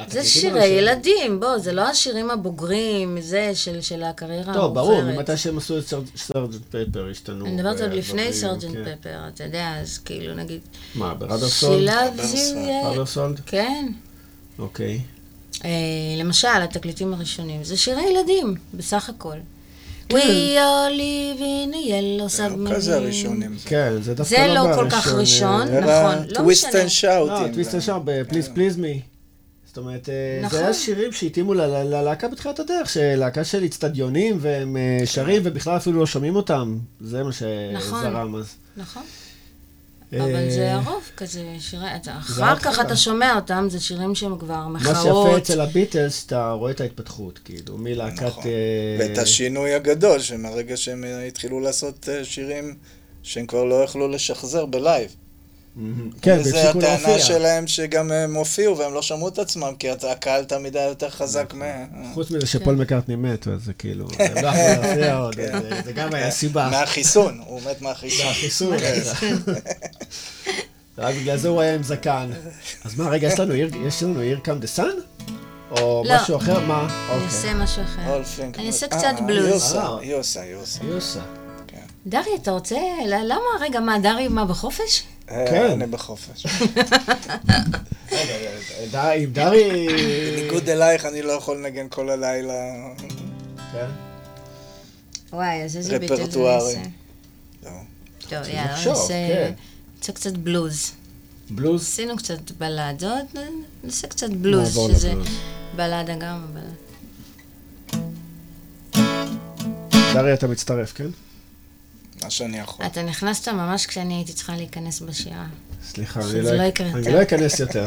זה שירי ילדים, בוא, זה לא השירים הבוגרים, זה של, של הקריירה טוב, ברור. ממתי שהם עשו את סרג'נט פפר השתנו. אני מדברת עוד אה, לפני סרג'נט כן. פפר, אתה יודע, אז כאילו נגיד... מה, ברסולד, בראדרסולד? כן. אוקיי. אה, למשל, התקליטים הראשונים, זה שירי ילדים, בסך הכל. כן. We all live in a yellow זה לא כזה submarine. הראשונים. כן, זה דווקא זה לא לא כל כך בראשון, ראשון, אה, נכון, לא טוויסט משנה. and Shout. לא, טוויסט שם, ב-Please Please Me. זאת אומרת, אה, נכון. זה היה שירים שהתאימו ללהקה בתחילת הדרך, שלהקה של אצטדיונים, והם אה, שרים ובכלל אפילו לא שומעים אותם. זה מה נכון. שזרם אז. נכון. אה, אבל זה הרוב כזה, שירי, אתה- אחר. כך אתה שומע אותם, זה שירים שהם כבר מה שיפה מחאות. אצל הביטלס, אתה רואה את ההתפתחות, כאילו, מלהקת... נכון. אה, ואת השינוי הגדול, שמהרגע שהם אה, התחילו לעשות אה, שירים שהם כבר לא יכלו לשחזר ב live. כן, והפסיקו הטענה להופיע. שלהם שגם הם הופיעו והם לא שמעו את עצמם, כי הקהל תמיד היה יותר חזק מה... חוץ מזה שפול מקארטני מת, אז זה כאילו, הם לא יכלו להופיע עוד, כן. זה- גם היה סיבה. מהחיסון, הוא מת מהחיסון. החיסון. רק בגלל זה הוא היה עם זקן. אז מה, רגע, יש לנו Here, יש לנו Here Comes the Sun? או לא. משהו אחר? מה? אני אוקיי. אעשה משהו אחר. אני אעשה אה, קצת היא בלוז. עושה, אה. היא עושה, היא עושה. אתה רוצה... למה? רגע, מה, דרי, מה, בחופש? אה, כן. אני בחופש. רגע, ד- עם דרי... בניגוד אלייך, אני לא יכול לנגן כל הלילה. כן. וואי, אז איזה ביטל זה רפרטוארי. נעשה? לא. טוב, יאללה, נעשה... כן. נעשה קצת בלוז. בלוז. עשינו קצת בלדות, נעשה קצת בלוז, שזה. בלדה גם. אבל- דרי, אתה מצטרף, כן? מה שאני יכול. אתה נכנסת ממש כשאני הייתי צריכה להיכנס בשירה. סליחה, אני לא לא אני יותר. לא אכנס יותר.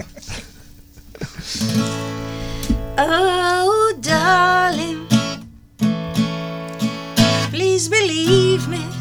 Oh, darling, please believe me.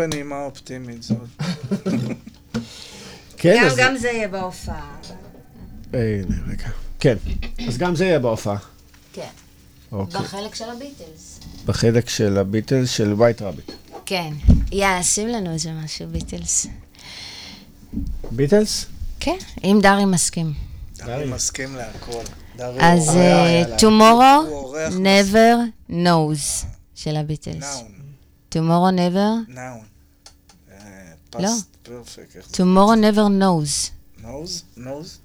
בנימה אופטימית זאת. כן, גם, אז... גם זה יהיה בהופעה. אה, הנה, רגע. כן, אז גם זה יהיה בהופעה. כן. אוקיי. בחלק של הביטלס. בחלק של הביטלס של וייט רביט. כן. יאללה, שים לנו איזה משהו, ביטלס. ביטלס? כן, אם דרי מסכים. דרי מסכים להכל. אז אה. Tomorrow never knows של הביטלס. Tomorrow never, לא. פרפקט. tomorrow never knows. נוז? נוז?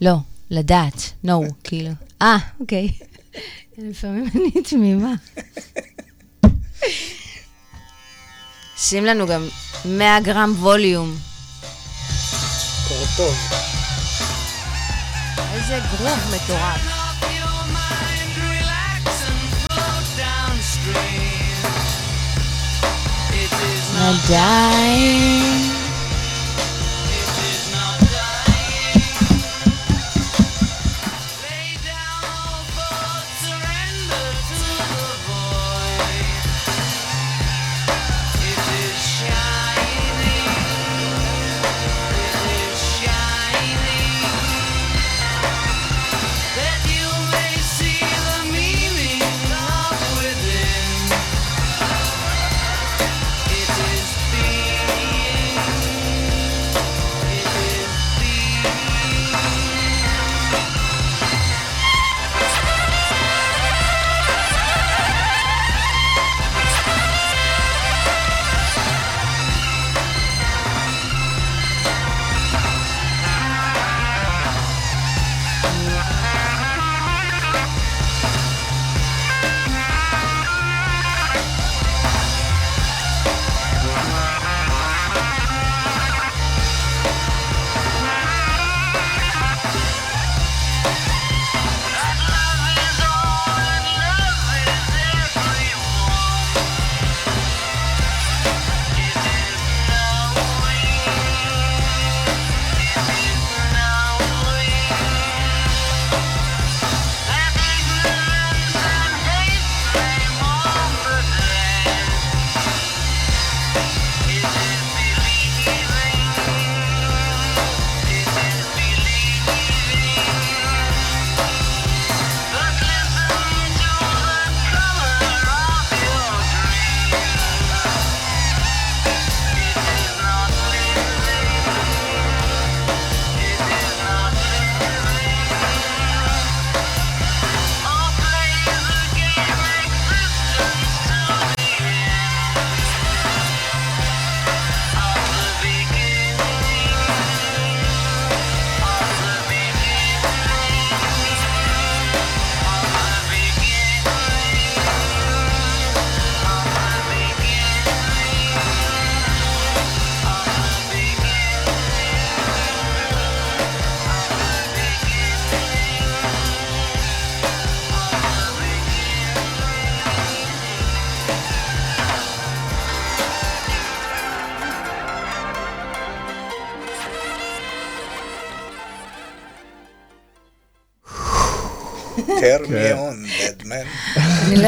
לא, לדעת, no, כאילו. אה, אוקיי. לפעמים אני תמימה. שים לנו גם 100 גרם ווליום. קורטוב. איזה גרוב מטורף. I'm dying.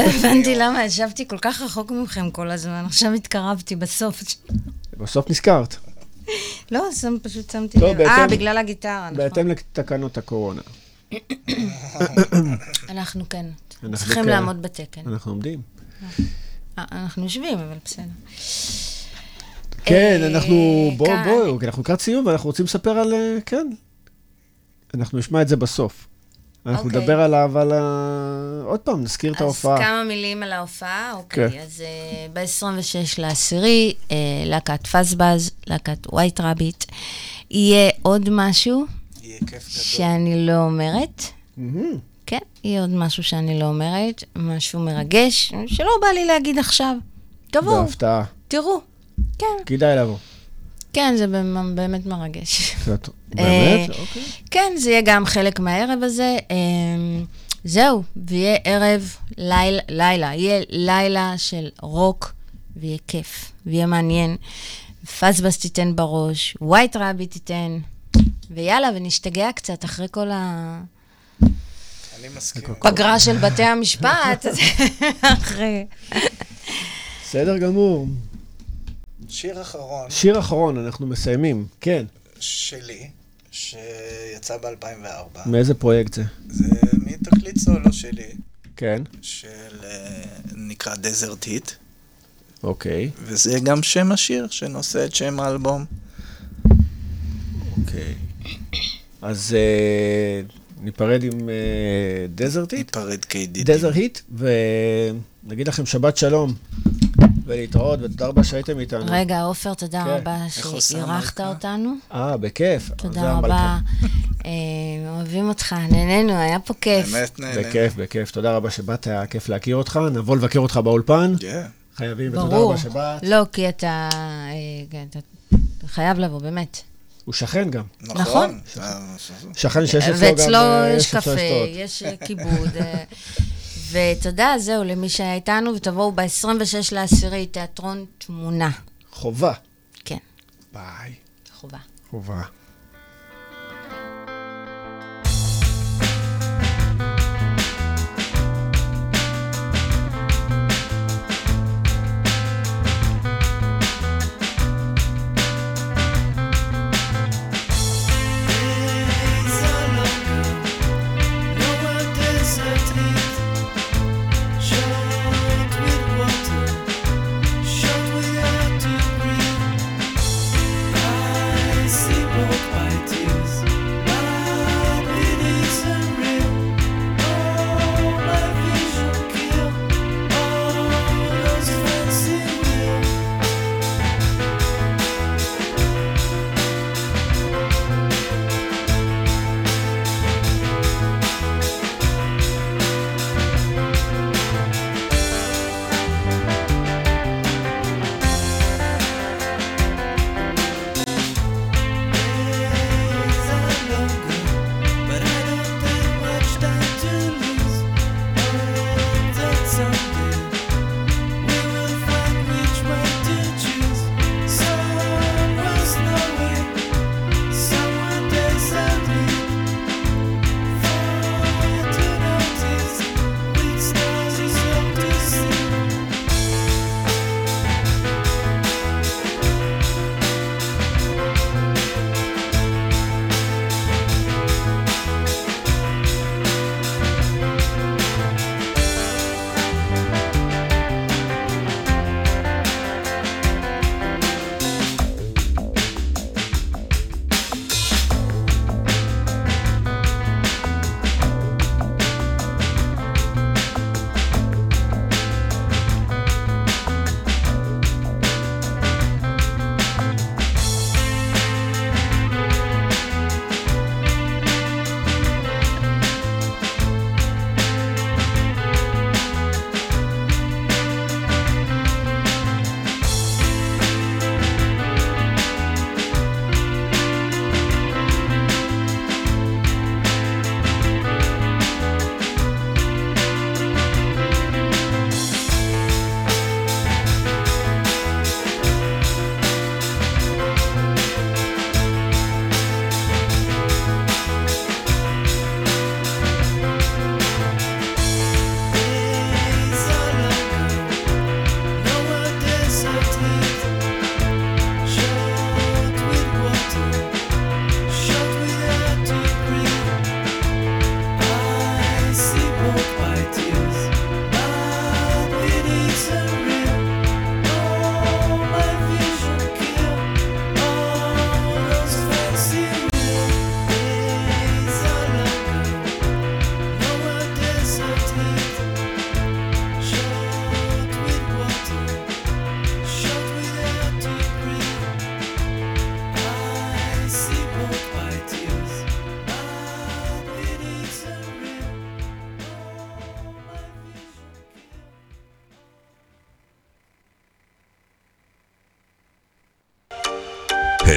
הבנתי למה ישבתי כל כך רחוק מכם כל הזמן, עכשיו התקרבתי בסוף. בסוף נזכרת, לא, שם- פשוט שמתי טוב, לב. אה, בגלל הגיטרה, נכון. בהתאם לתקנות הקורונה. אנחנו כן, צריכים כן. לעמוד בתקן. אנחנו עומדים. אה, אנחנו יושבים, אבל בסדר. כן, אה, אנחנו, בואו, בואו, כי אנחנו לקראת סיום ואנחנו רוצים לספר על, אה, כן. אנחנו נשמע את זה בסוף. אנחנו אוקיי. נדבר עליו, על ה... עוד פעם, נזכיר את אז ההופעה. כמה מילים על ההופעה, אוקיי. כן. אז ב-26 לעשירי, אה, להקת פזבז, להקת ווייט רביט. יהיה עוד משהו יהיה כיף גדול. שאני לא אומרת. מהמם. כן, יהיה עוד משהו שאני לא אומרת, משהו מרגש, שלא בא לי להגיד עכשיו. תבואו, בהפתעה. תראו. כן, כדאי לבוא. כן, זה באמת- באמת מרגש. באמת? אה, אוקיי. כן, זה יהיה גם חלק מהערב הזה. אמ, זהו, ויהיה ערב, לילה, לילה, יהיה לילה של רוק, ויהיה כיף, ויהיה מעניין. פסבס תיתן בראש, ווייט רבי תיתן, ויאללה, ונשתגע קצת אחרי כל אני מסכים. הפגרה של בתי המשפט, אז אחרי... בסדר גמור. שיר אחרון שיר אחרון, אנחנו מסיימים. כן. שלי, שיצא ב-2004, מאיזה פרויקט זה? זה מתקליט סולו שלי, כן. של... אה, נקרא Desert Heat, אוקיי. וזה גם שם השיר שנושא את שם האלבום. אוקיי. אז אה, ניפרד עם Desert Heat? ניפרד כידידים. Desert Heat, ונגיד לכם שבת שלום, ולהתראות, ותודה רבה שהייתם איתנו. רגע, עופר, תודה כן. רבה שאירחת אותנו. אה, בכיף. תודה רבה. אה, אוהבים אותך, נהנינו, היה פה כיף. באמת נהנינו. בכיף, בכיף. תודה רבה שבאת, היה כיף להכיר אותך. נבוא לבקר אותך באולפן. כן חייבים, ותודה רבה שבאת. לא, כי אה, כן, אתה חייב לבוא, באמת. הוא שכן גם. נכון. נכון. אה, אה, שכן שיש אצלו גם... ואצלו יש קפה, יש כיבוד. ותודה, זהו, למי שהיה איתנו, ותבואו ב-26 לעשירי, תיאטרון תמונה. חובה. כן. ביי. חובה. חובה.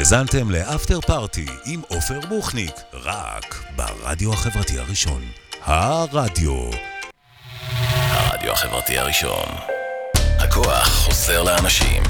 האזנתם לאפטר פארטי עם עופר בוכניק, רק ברדיו החברתי הראשון. הרדיו. הרדיו החברתי הראשון. הכוח חוזר לאנשים.